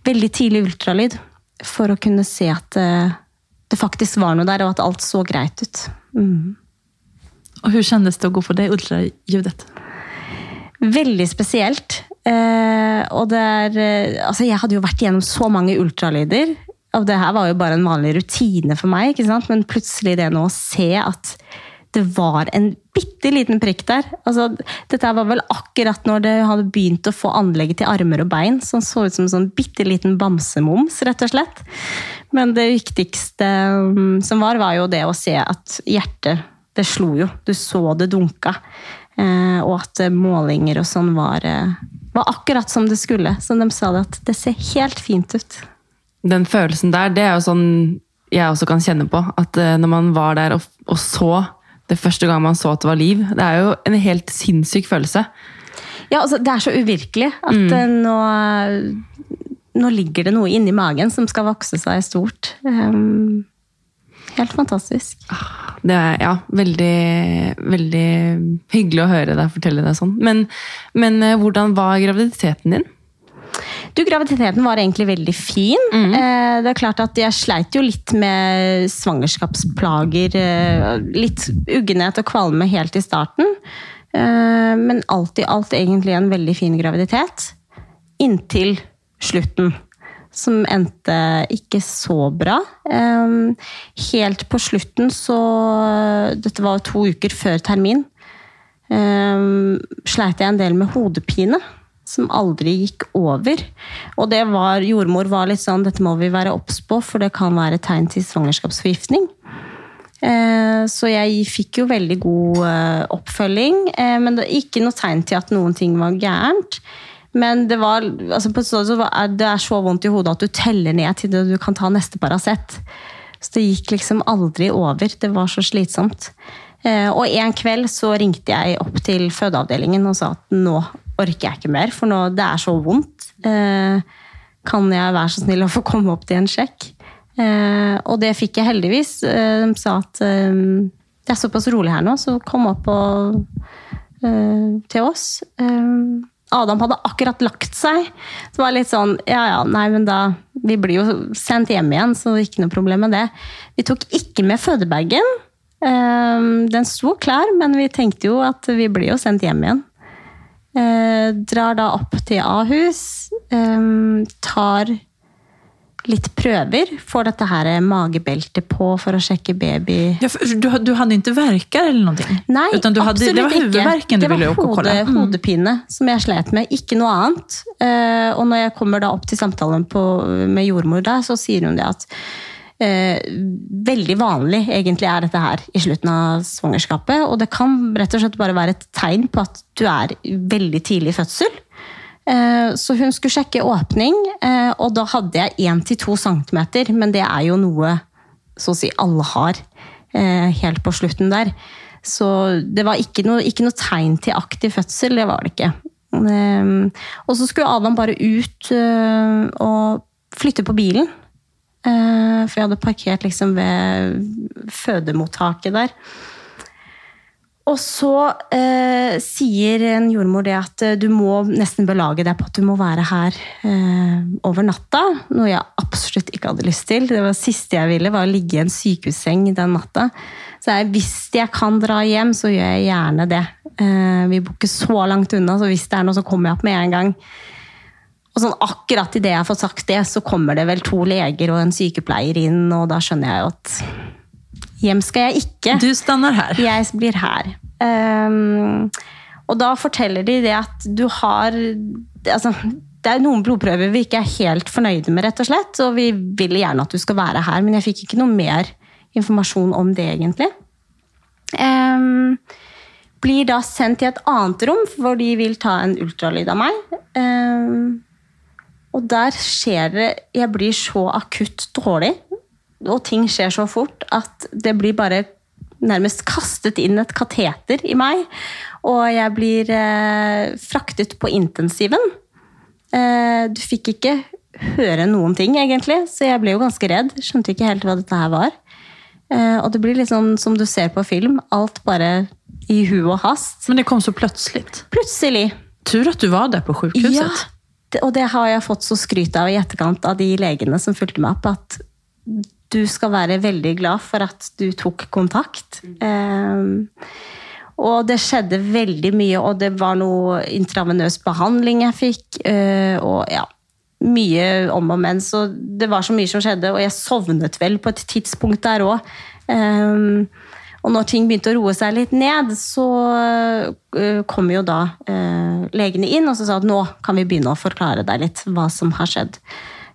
veldig tidlig ultralyd for å kunne se at eh, det faktisk var noe der, og at alt så greit ut. Mm. Og Hvordan kjennes det å gå for det ultraljudet? Veldig spesielt. Eh, og det er eh, Altså, jeg hadde jo vært gjennom så mange ultralyder. Og det her var jo bare en vanlig rutine for meg, ikke sant? men plutselig det nå å se at det var en bitte liten prikk der. Altså, dette var vel akkurat når det hadde begynt å få anlegget til armer og bein, som så ut som en sånn bitte liten bamsemums, rett og slett. Men det viktigste mm, som var, var jo det å se at hjertet, det slo jo. Du så det dunka. Eh, og at eh, målinger og sånn var, eh, var akkurat som det skulle. Så de sa det at det ser helt fint ut. Den følelsen der, det er jo sånn jeg også kan kjenne på. At eh, når man var der og, og så det første gang man så at det var liv, det er jo en helt sinnssyk følelse. Ja, altså, det er så uvirkelig at mm. nå, nå ligger det noe inni magen som skal vokse seg stort. Um, helt fantastisk. Det er ja, veldig, veldig hyggelig å høre deg fortelle deg sånn. Men, men eh, hvordan var graviditeten din? Du, Graviditeten var egentlig veldig fin. Mm. det er klart at Jeg sleit jo litt med svangerskapsplager. Eh, litt uggenhet og kvalme helt i starten. Eh, men alt i alt egentlig en veldig fin graviditet. Inntil slutten. Som endte ikke så bra. Helt på slutten så Dette var to uker før termin. Sleit jeg en del med hodepine som aldri gikk over. Og det var, jordmor var litt sånn dette må vi være obs på, for det kan være tegn til svangerskapsforgiftning. Eh, Så jeg fikk jo veldig god eh, oppfølging, eh, men det ikke noe tegn til at noen ting var gærent. Men det, var, altså det er så vondt i hodet at du teller ned til det du kan ta neste Paracet. Så det gikk liksom aldri over. Det var så slitsomt. Og en kveld så ringte jeg opp til fødeavdelingen og sa at nå orker jeg ikke mer, for nå, det er så vondt. Eh, Kan jeg være så snill å få komme opp til en sjekk? Eh, Og det fikk jeg heldigvis. Eh, De sa at eh, det er såpass rolig her nå, så kom opp og, eh, til oss. Eh, Adam hadde akkurat lagt seg. Så det var litt sånn Ja ja, nei, men da Vi blir jo sendt hjem igjen, så ikke noe problem med det. Vi tok ikke med fødebagen. Eh, Den sto klar, men vi tenkte jo at vi blir jo sendt hjem igjen. Eh, drar da opp til Ahus. Eh, tar litt prøver. Får dette her magebeltet på for å sjekke baby Ja, du, du hadde ikke verker eller noe? Nei, Utan du hade, absolutt det var ikke. Det var hode, Mm. hodepine som jeg slet med, ikke noe annet. Eh, og når jeg kommer da opp til samtalen på, med jordmor der, så sier hun det at eh, veldig vanlig egentlig er dette her i slutten av svangerskapet. Og det kan rett og slett bare være et tegn på at du er veldig tidlig i fødsel. Eh, Så hun skulle sjekke åpning, eh, og da hadde jeg 1-2 cm, men det er jo noe så å si alle har eh, helt på slutten der. Så det var ikke noe, ikke noe tegn til aktiv fødsel, det var det ikke. Og så skulle Adam bare ut og flytte på bilen. Eh, For jeg hadde parkert liksom ved fødemottaket der. Og så eh, sier en jordmor det at eh, du må nesten belage deg på at du må være her eh, over natta. Noe jeg absolutt ikke hadde lyst til. Det var det siste jeg ville, var å ligge i en sykehusseng den natta. Så jeg, hvis jeg kan dra hjem, så gjør jeg gjerne det. Eh, vi bor ikke så langt unna, så hvis det er noe, så kommer jeg opp med en gang. Og sånn akkurat idet jeg fått sagt det, så kommer det vel to leger og en sykepleier inn, og da skjønner jeg jo at hjem skal jeg ikke. Du stander her. Jeg blir her. Um, og da forteller de det at du har altså, Det er noen blodprøver vi ikke er helt fornøyde med, rett og slett. Og vi vil gjerne at du skal være her, men jeg fikk ikke noe mer informasjon om det, egentlig. Um, blir da sendt til et annet rom, hvor de vil ta en ultralyd av meg. Ehm, og der skjer det Jeg blir så akutt dårlig, og ting skjer så fort at det blir bare nærmest kastet inn et kateter i meg. Og jeg blir eh, fraktet på intensiven. Eh, du fikk ikke høre noen ting, egentlig, så jeg ble jo ganske redd. Skjønte ikke helt hva dette her var. Eh, og det blir litt sånn som du ser på film. Alt bare i hu og hast. Men det kom så plötsligt. Plutselig. Tur at du var der på sjukhuset. Ja, og det har jeg fått så skryt av i etterkant av de legene som fulgte meg opp, at du skal være veldig glad for at du tok kontakt. Ehm, og det skjedde veldig mye, og det var noe intravenøs behandling jeg fikk, eh, og ja, mye om og men, så det var så mye som skjedde, og jeg sovnet vel på et tidspunkt der òg. Og når ting begynte å roe seg litt ned, så eh, kom jo da eh, legene inn og sa at nå kan vi begynne å forklare deg litt hva som har skjedd.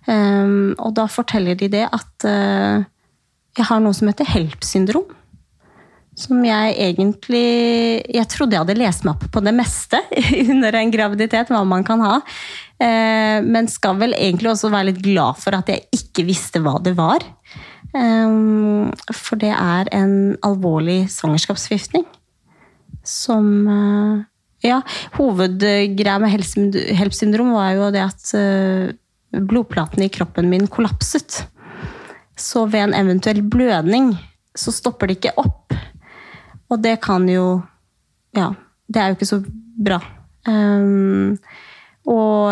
Um, og da forteller de det at uh, jeg har noe som heter HELP-syndrom. Som jeg egentlig Jeg trodde jeg hadde lest meg opp på det meste under en graviditet, hva man kan ha. Uh, men skal vel egentlig også være litt glad for at jeg ikke visste hva det var. Um, for det er en alvorlig svangerskapsforgiftning. Som eh, Ja, hovedgreia med HELP- HELP-syndrom var jo det at eh, blodplatene i kroppen min kollapset. Så ved en eventuell blødning så stopper det ikke opp. Og det kan jo Ja, det er jo ikke så bra. Um, og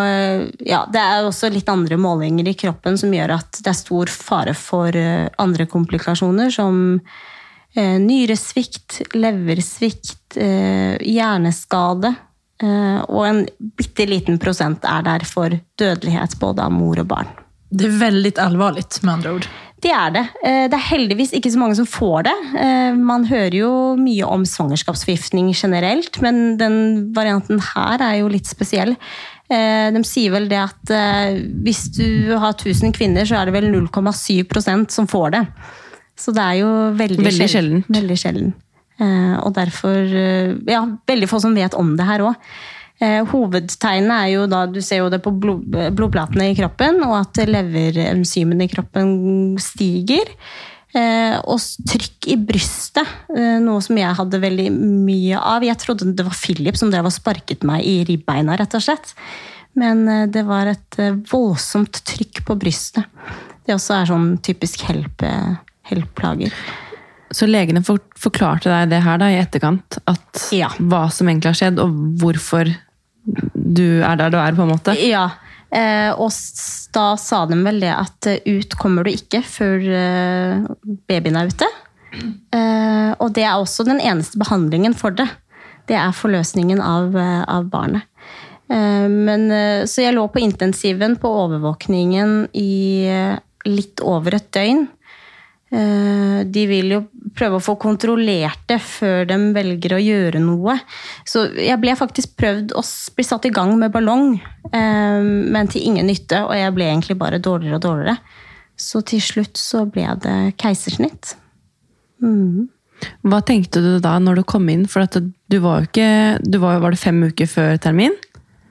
ja, det er også litt andre målinger i kroppen som gjør at det er stor fare for eh, andre komplikasjoner, som eh, nyresvikt, leversvikt, eh, hjerneskade. eh, og en bitte liten prosent er der for dødelighet både av mor og barn. Det er veldig alvorlig, med andre ord. Det er det. Eh, Det er heldigvis ikke så mange som får det. Eh, Man hører jo mye om svangerskapsforgiftning generelt, men den varianten her er jo litt spesiell. Eh, De sier vel det at hvis du har 1000 kvinner, så er det vel 0,7% som får det. Så det er jo veldig, Veldig sjelden. sjeldent. Veldig sjelden. Og derfor Ja, veldig få som vet om det her òg. Eh, hovedtegnet er jo da, du ser jo det på blod, blodplatene i kroppen, og at leverenzymene i kroppen stiger. Eh, og trykk i brystet, eh, noe som jeg hadde veldig mye av. Jeg trodde det var Philip som drev og sparket meg i ribbeina, rett og slett. Men eh, det var et eh, voldsomt trykk på brystet. Det også er sånn typisk help, eh, help-plager. Så legene forklarte deg det her da, i etterkant? At Ja. Hva som egentlig har skjedd, og hvorfor du er der du er, på en måte? Ja, eh, og da sa de vel det at eh, ut kommer du ikke før eh, babyen er ute. Og det er også den eneste behandlingen for det. Det er forløsningen av, av barnet. Men, så jeg lå på intensiven på overvåkningen i litt over et døgn. Eh, De vil jo prøve å få kontrollert det før de velger å gjøre noe. Så jeg ble faktisk prøvd å bli satt i gang med ballong, eh, men til ingen nytte. Og jeg ble egentlig bare dårligere og dårligere. Så til slutt så ble det keisersnitt. Hva tenkte du da når du kom inn? For du var jo ikke du var, var det fem uker før termin?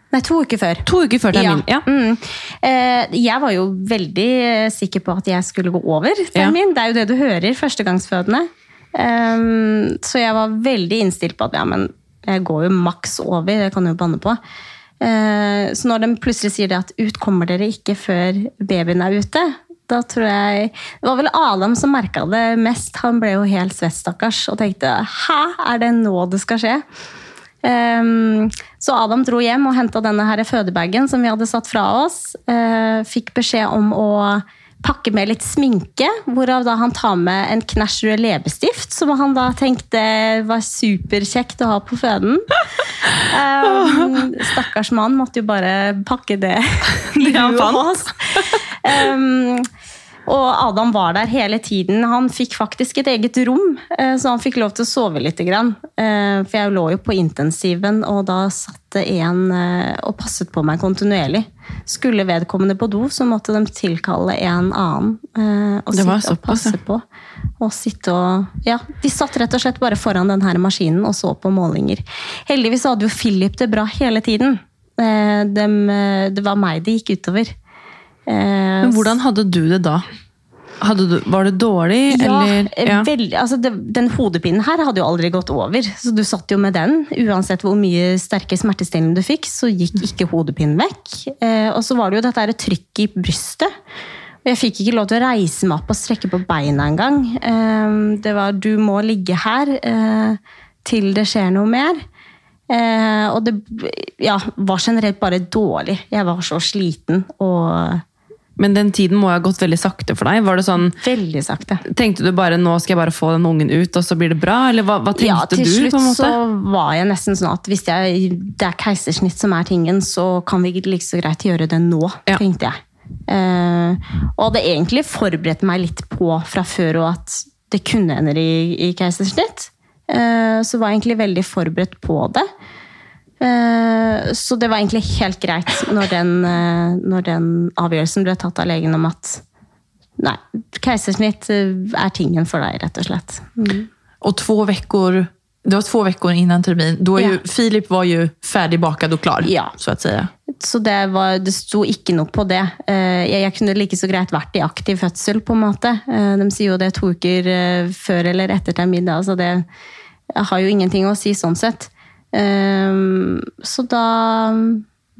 Nei, to uker før. To uker før termin, ja. Mm. Eh, jeg var jo veldig sikker på at jeg skulle gå over termin. Det er jo det du hører, førstegangsfødende. Um, så jeg var veldig innstilt på at ja, men jeg går jo maks over, det kan du jo banne på. Uh, så når de plutselig sier det at ut kommer dere ikke før babyen er ute, da tror jeg Det var vel Adam som merka det mest. Han ble jo helt svett, stakkars, og tenkte hæ, er det nå det skal skje? Ehm, så Adam dro hjem og henta denne her fødebagen som vi hadde satt fra oss. Eh, fikk beskjed om å pakke med litt sminke, hvorav da han tar med en knæsj rød leppestift, som han da tenkte var superkjekt å ha på føden. Um, stakkars mann måtte jo bare pakke det i huet hans. Ehm, Og Adam var der hele tiden. Han fikk faktisk et eget rom, eh, så han fikk lov til å sove litt. Eh, for jeg lå jo på intensiven, og da satt det en eh, og passet på meg kontinuerlig. Skulle vedkommende på do, så måtte de tilkalle en annen. Og Det sitte og passe på. Og sitte og Ja, de satt rett og slett bare foran denne maskinen og så på målinger. Heldigvis hadde jo Philip det bra hele tiden. Det var meg det gikk utover. Eh, Men hvordan hadde du det da? Du, var det dårlig, Ja, eller? Ja, veldig, altså det, den hodepinen her hadde jo aldri gått over. Så du satt jo med den. Uansett hvor mye sterke smertestillende du fikk, så gikk ikke hodepinen vekk. Eh, og så var det jo dette her trykket i brystet. Og jeg fikk ikke lov til å reise meg opp og strekke på beina engang. Eh, det var 'du må ligge her eh, til det skjer noe mer'. Eh, og det ja, var generelt bare dårlig. Jeg var så sliten og Men den tiden må ha gått veldig sakte for deg. Var det sånn, veldig sakte. Tenkte du bare 'nå skal jeg bare få den ungen ut, og så blir det bra'? Eller hva, hva tenkte ja, til du? slutt så var jeg nesten sånn at hvis jeg, det er keisersnitt som er tingen, så kan vi like så greit gjøre det nå, Ja. tenkte jeg. Uh, og hadde egentlig forberedt meg litt på fra før og at det kunne ende i, i keisersnitt. Uh, så var jeg egentlig veldig forberedt på det. Eh, så det var egentlig helt greit når den, eh, når den avgjørelsen ble tatt av legen om at nei, keisersnitt eh, er tingen for deg, rett og slett. Mm. Og to veckor, det var två uker innan termin. Da är Ja. ju, Filip var jo ferdig bakt og klar, Ja. så att. Så det, var, det sto ikke noe på det. Jeg, jeg kunne like så greit vært i aktiv fødsel, på en måte. De sier jo det to uker før eller etter termin, så det har jo ingenting å si sånn sett. Eh, Så da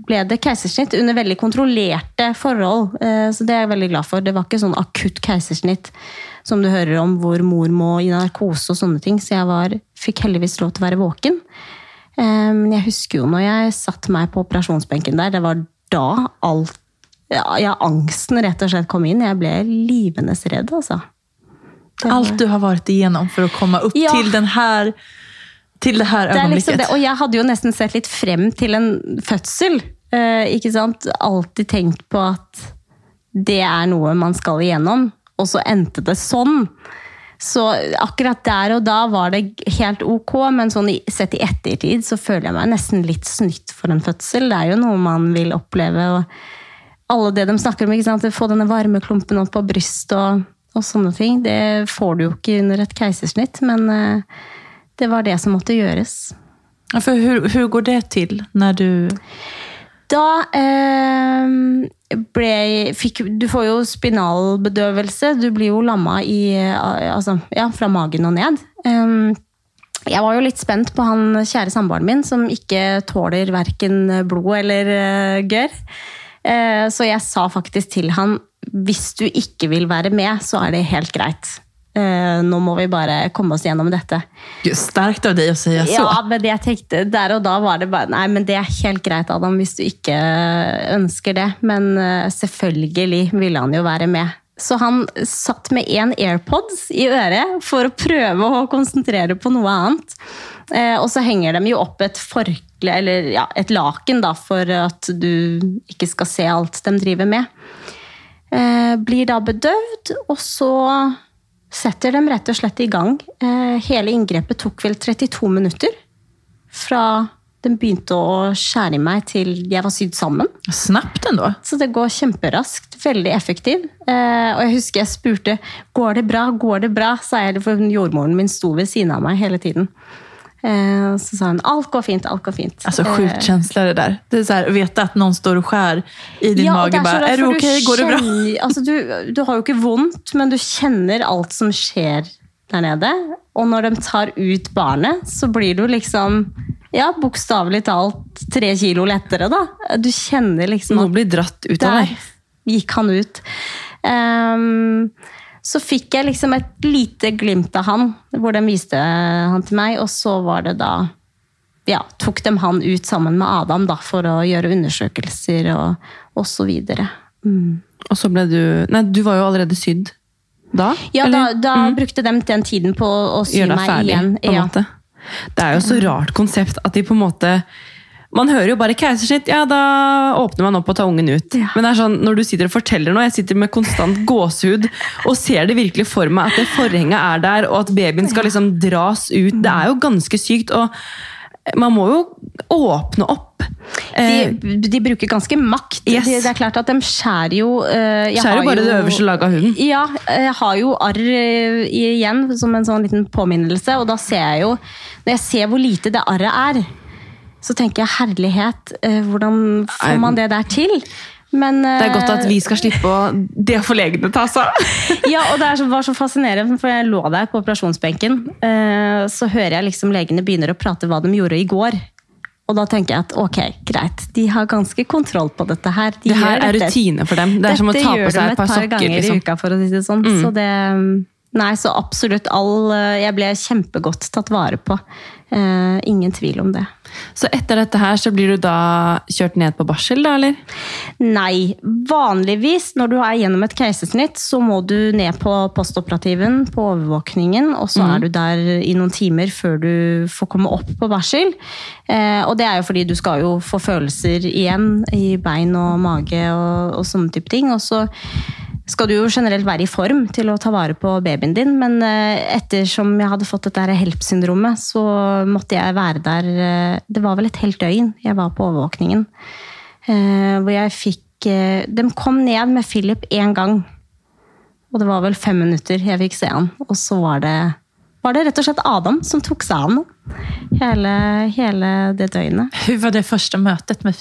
ble det keisersnitt under veldig kontrollerte forhold. Eh, Så det er jeg veldig glad for. Det var ikke sånn akutt keisersnitt som du hører om, hvor mor må i narkose og sånne ting. Så jeg var, fikk heldigvis lov til å være våken. Eh, Men jeg husker jo når jeg satte meg på operasjonsbenken der, det var da alt ja, angsten rett og slett kom inn. Jeg ble livende redd, altså. Var- Alt du har vært igjennom for å komme opp Ja. til den här, till det här det er liksom det. Og jeg hadde jo nesten sett litt frem til en fødsel. Eh, ikke sant? Alltid tenkt på at det er noe man skal igjennom. Og så endte det sånn. Så akkurat der og da var det helt ok, men sånn sett i ettertid så føler jeg meg nesten litt snytt for en fødsel. Det er jo noe man vil oppleve. og alle det de snakker om, ikke sant? få denne varmeklumpen opp på brystet og, og sånne ting, det får du jo ikke under et keisersnitt, men eh, det var det som måtte gjøres. Ja, for hur, hur går det til når du... Da eh, ble fikk, Du får jo spinalbedøvelse. Du blir jo lamma i, eh, altså, ja, fra magen og ned. Eh, jeg var jo litt spent på han kjære samboeren min, som ikke tåler verken blod eller eh, gørr. Eh, så jeg sa faktisk til han hvis du ikke vil være med, så er det helt greit. Eh, nå må vi bare komme oss gjennom dette. Sterkt av deg å si så. Ja, men det jeg tenkte der og da var det bare Nei, men det er helt greit, Adam, hvis du ikke ønsker det. Men eh, selvfølgelig ville han jo være med. Så han satt med én AirPods i øret for å prøve å konsentrere på noe annet. Eh, og så henger de jo opp et forkle, eller ja, et laken, da, for at du ikke skal se alt de driver med. Blir da bedøvd, og så setter dem rett og slett i gang. Eh, hele inngrepet tok vel 32 minutter. Fra den begynte å skjære i meg til jeg var sydd sammen. Snabbt ändå. Så det går kjemperaskt. Veldig effektiv. Eh, og jeg husker jeg spurte går det bra, går det bra, sa jeg, for jordmoren min sto ved siden av meg hele tiden. Eh, så sa han alt går fint, alt går fint. Alltså Eh, sjukt känsla det där. Det är så här, att veta att någon står och skär i din Ja, mage. Bara, är du okej? Okay? Går det bra? Altså, du, du har jo ikke vondt, men du kjenner alt som skjer der nede. Og når de tar ut barnet, så blir du liksom ja, bokstavelig talt tre kilo lettere, da. Du kjenner liksom Noe at blir dratt ut av der deg. gikk han ut. Ehm, så fikk jeg liksom et lite glimt av han, hvor de viste han til meg, og så var det da ja, tok de han ut sammen med Adam da, for å gjøre undersøkelser og, og så videre. Mm. Og så ble du Nei, du var jo allerede sydd da? Ja, eller? da, da brukte de den tiden på å sy meg igjen. Gjøre deg ferdig, på en Ja. måte. Det er jo så rart konsept at de på en måte Man hører jo bare keisersnitt, ja da åpner man opp og tar ungen ut. Ja. Men det er sånn, når du sitter og forteller noe, jeg sitter med konstant gåsehud og ser det virkelig for meg at det forhenget er der, og at babyen skal liksom dras ut. Det er jo ganske sykt, og man må jo åpne opp. Eh, De, de bruker ganske makt. Yes. De, det er klart at de skjærer jo eh, jeg Skjærer har jo bare det øverste laget av huden. Ja, jeg har jo arr eh, igjen som en sånn liten påminnelse, og da ser jeg jo Når jeg ser hvor lite det arret er, så tenker jeg herlighet, eh, hvordan får man det der til? Men, det er godt at eh, vi skal slippe å Det får legene ta seg av. ja, og det er var så fascinerende, for jeg lå der på operasjonsbenken. Eh, så hører jeg liksom legene begynner å prate hva de gjorde i går. Og da tenker jeg at ok, greit, de har ganske kontroll på dette her. De Det her gjør er rutine for dem. Det er som å Dette ta gjør på seg de et par sokker. ganger i Liksom. uka, for å si det sånn. Så det Nei, så absolutt all eh, Jeg ble kjempegodt tatt vare på. Uh, ingen tvil om det. Så etter dette her så blir du da kjørt ned på barsel, da, eller? Nei. Vanligvis når du er gjennom et keisersnitt, så må du ned på postoperativen, på overvåkningen, og så er du der i noen timer før du får komme opp på barsel. Eh, og det er jo fordi du skal jo få følelser igjen i bein og mage og, og sånne type ting. Og så skal du jo generelt være i form til å ta vare på babyen din, men eh, ettersom jeg hadde fått dette HELP-syndromet, så måtte jeg være der eh, Det var vel et helt døgn jeg var på overvåkningen. Eh, hvor jeg fikk De kom ned med Philip én gang. Og det var vel fem minutter jeg fikk se han. Og så var det, var det rett og slett Adam som tok seg av ham hele, hele det døgnet. Hur var det første møtet med?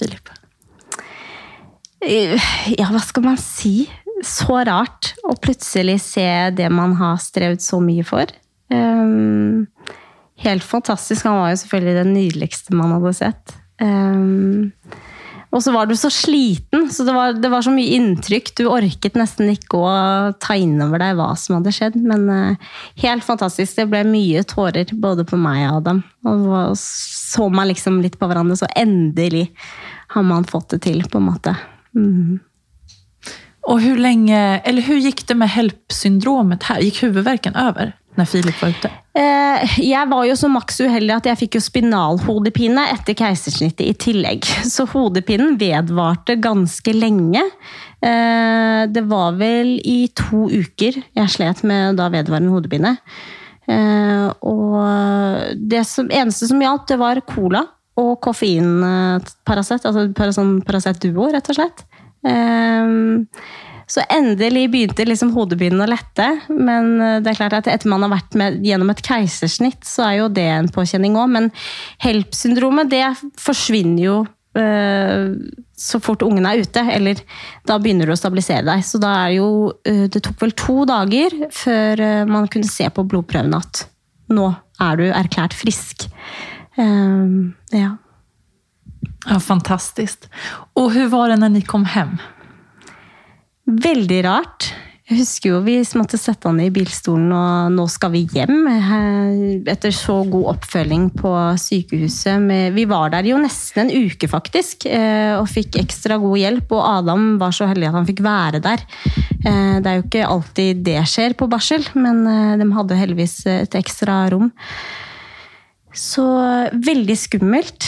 Eh, Ja, hva skal man si? Så rart å plutselig se det man har strevd så mye for. Um, helt fantastisk. Han var jo selvfølgelig den nydeligste man hadde sett. Um, og så var du så sliten, så det var, det var så mye inntrykk. Du orket nesten ikke å ta inn over deg hva som hadde skjedd. Men uh, helt fantastisk. Det ble mye tårer både på meg og Adam. Og så man liksom litt på hverandre, så endelig har man fått det til, på en måte. Mm. Och hur länge, eller hur gick det med HELP-syndromet her? Gikk huvudvärken over när Filip var ute? Eh, Jeg var jo så maks uheldig at jeg fikk jo spinalhodepine etter keisersnittet i tillegg. Så hodepinen vedvarte ganske lenge. Eh, Det var vel i to uker jeg slet med da vedvarende hodepine. Eh, Og det som, eneste som hjalp, det var cola og koffein-Paracet. Altså para- sånn Paracet Duo, rett og slett. Eh, Så endelig begynte liksom hodepinen å lette. Men eh, det er klart at etter man har vært med, gjennom et keisersnitt, så er jo det en påkjenning òg. Men HELP-syndromet det forsvinner jo eh, så fort ungen er ute. Eller da begynner du å stabilisere deg. Så da er jo eh, Det tok vel to dager før eh, man kunne se på blodprøven at nå er du erklært frisk. Um, ja. Ja, Fantastisk. Og hvordan var det når ni kom hjem? Veldig rart. Jeg husker jo vi måtte sette han i bilstolen, og nå skal vi hjem. eh, Etter så god oppfølging på sykehuset. Vi var der jo nesten en uke, faktisk, eh, og fikk ekstra god hjelp. Og Adam var så heldig at han fikk være der. Eh, Det er jo ikke alltid det skjer på barsel, men de hadde heldigvis et ekstra rom. Så veldig skummelt,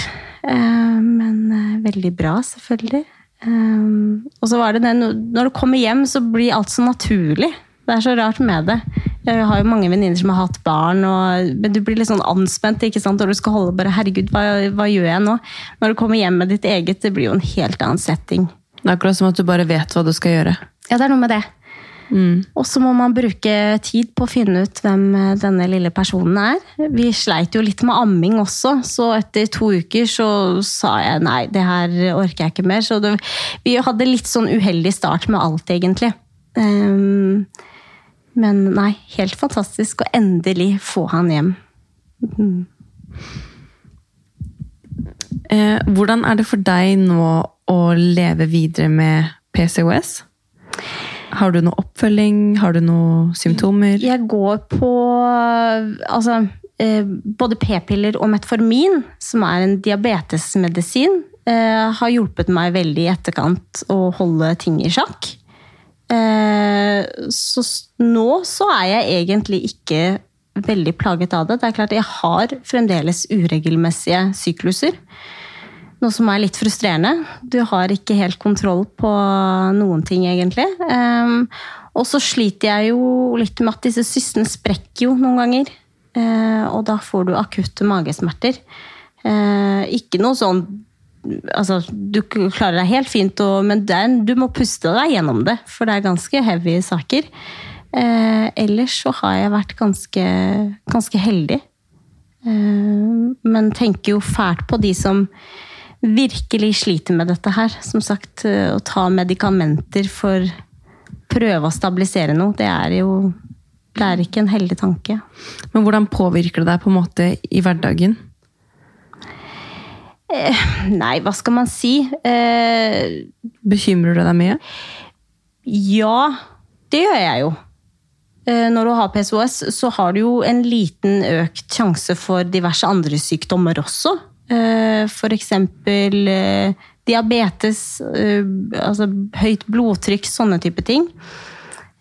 men eh, veldig bra, selvfølgelig. Um, og så var det det, Når du kommer hjem, så blir alt så naturlig. Det er så rart med det. Jeg har jo mange venninner som har hatt barn, og, men du blir litt sånn anspent ikke sant? og du skal holde bare Herregud, hva, hva gjør jeg nå? Når du kommer hjem med ditt eget, det blir jo en helt annen setting. Det er akkurat som at du bare vet hva du skal gjøre. Ja, det er noe med det. Og så må man bruke tid på å finne ut hvem eh, denne lille personen er. Vi sleit jo litt med amming også, så etter to uker så sa jeg nei, det her orker jeg ikke mer. Så det, vi hadde litt sånn uheldig start med alt, egentlig. Um, men nei, helt fantastisk å endelig få han hjem. Eh, hvordan er det for deg nå å leve videre med PCOS? Har du noe oppfølging? Har du noen symptomer? Jeg går på altså, eh, både p-piller og metformin, som er en diabetesmedisin, eh, har hjulpet meg veldig i etterkant å holde ting i sjakk. Eh, så nå så er jeg egentlig ikke veldig plaget av det. Det er klart Jeg har fremdeles uregelmessige sykluser. Noe som er litt frustrerende. Du har ikke helt kontroll på noen ting, egentlig. Um, og så sliter jeg jo litt med at disse systene sprekker jo noen ganger. Uh, og da får du akutte magesmerter. Uh, ikke noe sånn Altså, du klarer deg helt fint, men du må puste deg gjennom det, for det er ganske heavy saker. Uh, ellers så har jeg vært ganske, ganske heldig. men tenker jo fælt på de som virkelig sliter med dette her. Som sagt, eh, å ta medikamenter for prøve å stabilisere noe, det er jo det er ikke en heldig tanke. Men hvordan påvirker det deg på en måte i hverdagen? Eh, nei, hva skal man si? Eh, Bekymrer du deg mye? Ja, det gjør jeg jo. Eh, når du har PSOS, så har du jo en liten økt sjanse for diverse andre sykdommer også. Eh, F.eks. Eh, diabetes, eh, altså høyt blodtrykk, sånne type ting.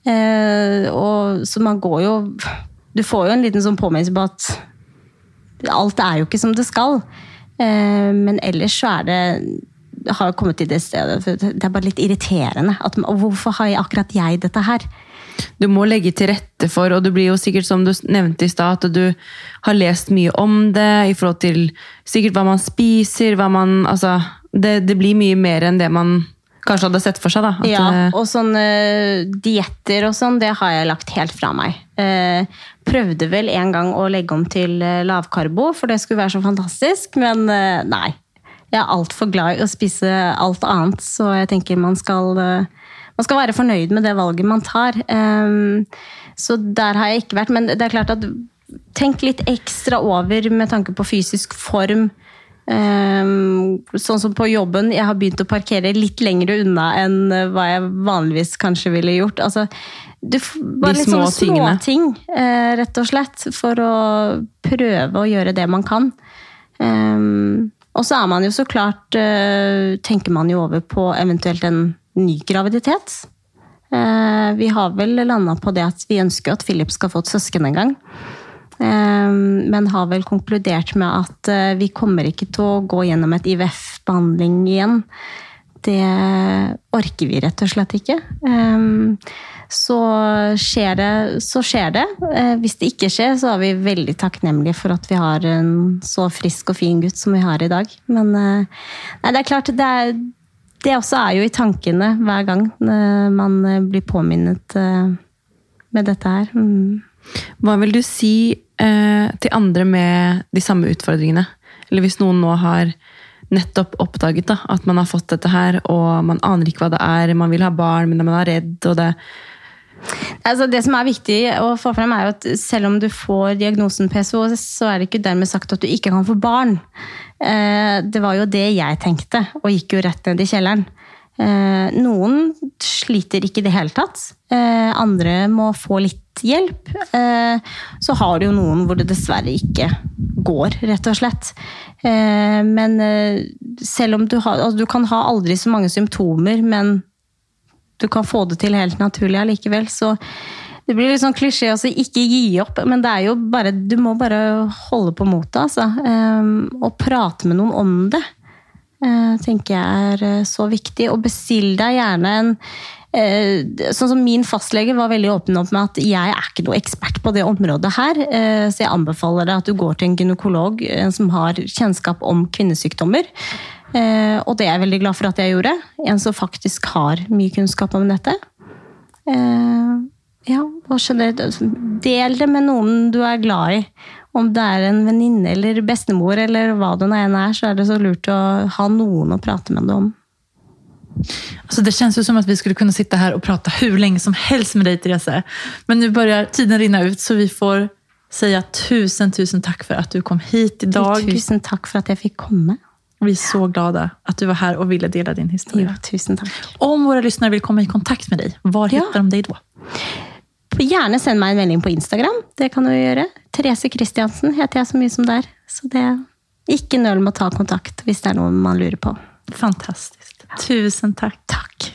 Og, så man går jo Du får jo en liten sånn påminnelse på at alt er jo ikke som det skal. Men ellers så er det har kommet til det stedet. Det er bare litt irriterende. At, hvorfor har jeg akkurat jeg dette her? du må legge til rette for, og det blir jo sikkert som du nevnte i stad, at du har lest mye om det i forhold til sikkert hva man spiser, hva man Altså, det, det blir mye mer enn det man kanskje hadde sett for seg. da. At, ja, og sånne dietter og sånn, det har jeg lagt helt fra meg. Eh, prøvde vel en gang å legge om til eh, lavkarbo, for det skulle være så fantastisk, men eh, nei. Jeg er altfor glad i å spise alt annet, så jeg tenker man skal man skal være fornøyd med det valget man tar. Um, så der har jeg ikke vært. Men det er klart at tenk litt ekstra over med tanke på fysisk form. Um, sånn som på jobben, jeg har begynt å parkere litt lenger unna enn hva jeg vanligvis kanskje ville gjort. Altså, du, bare litt sånne små ting, uh, rett og slett, for å prøve å gjøre det man kan. Um, og så er man jo så klart uh, Tenker man jo over på eventuelt en ny graviditet. Uh, vi har vel landa på det at vi ønsker at Philip skal få et søsken en gang. Eh, men har vel konkludert med at eh, vi kommer ikke til å gå gjennom et IVF-behandling igjen. Det orker vi rett og slett ikke. Så skjer det, så skjer det. Hvis det ikke skjer, så er vi veldig takknemlige for at vi har en så frisk og fin gutt som vi har i dag. Men nei, det er klart, det er, det også er jo i tankene hver gang eh, man eh, blir påminnet eh, med dette her. Mm. Hva vil du si eh, til andre med de samme utfordringene? Eller hvis noen nå har nettopp oppdaget da, at man har fått dette her, og man aner ikke hva det er, man vil ha barn, men man er redd, og det Altså det som er viktig å få frem, er jo at selv om du får diagnosen PSO, så er det ikke dermed sagt at du ikke kan få barn. Eh, det var jo det jeg tenkte, og gikk jo rett ned i kjelleren. Eh, noen sliter ikke i det hele tatt. Eh, andre må få litt hjelp. Så har du jo noen hvor det dessverre ikke går, rett og slett. Men selv om du har altså Du kan ha aldri så mange symptomer, men du kan få det til helt naturlig allikevel. Så det blir litt sånn klisjé å altså, ikke gi opp, men det er jo bare, du må bare holde på motet. Altså. Um, og prate med noen om det tenker jeg er uh, så viktig. Og bestill deg gjerne en uh, Sånn som Min fastlege var veldig åpen opp med at jeg er ikke noe ekspert på det området her. Så jeg anbefaler deg at du går til en gynekolog som har kjennskap om kvinnesykdommer. Og det er jeg veldig glad for at jeg gjorde. En som faktisk har mye kunnskap om dette. Ja, del det med noen du er glad i. Om det er en venninne eller bestemor eller hva det nå enn er, så er det så lurt å ha noen å prate med det om. Alltså det känns ju som att vi skulle kunna sitta här och prata hur länge som helst med dig, Therese. Men nu börjar tiden rinna ut, så vi får säga tusen, tusen tack för att du kom hit idag. Tusen tack för att jag fick komma. Vi är så glada att du var här och ville dela din historia. Jo, tusen tack. Om våra lyssnare vill komma i kontakt med dig, var ja. hittar de dig då? Gjerne send meg en melding på Instagram. Det kan du gjøre. Therese Christiansen heter jeg så mye som der. Så det ikke nøl med å ta kontakt hvis det er noe man lurer på. Fantastisk. Tusen takk. Takk.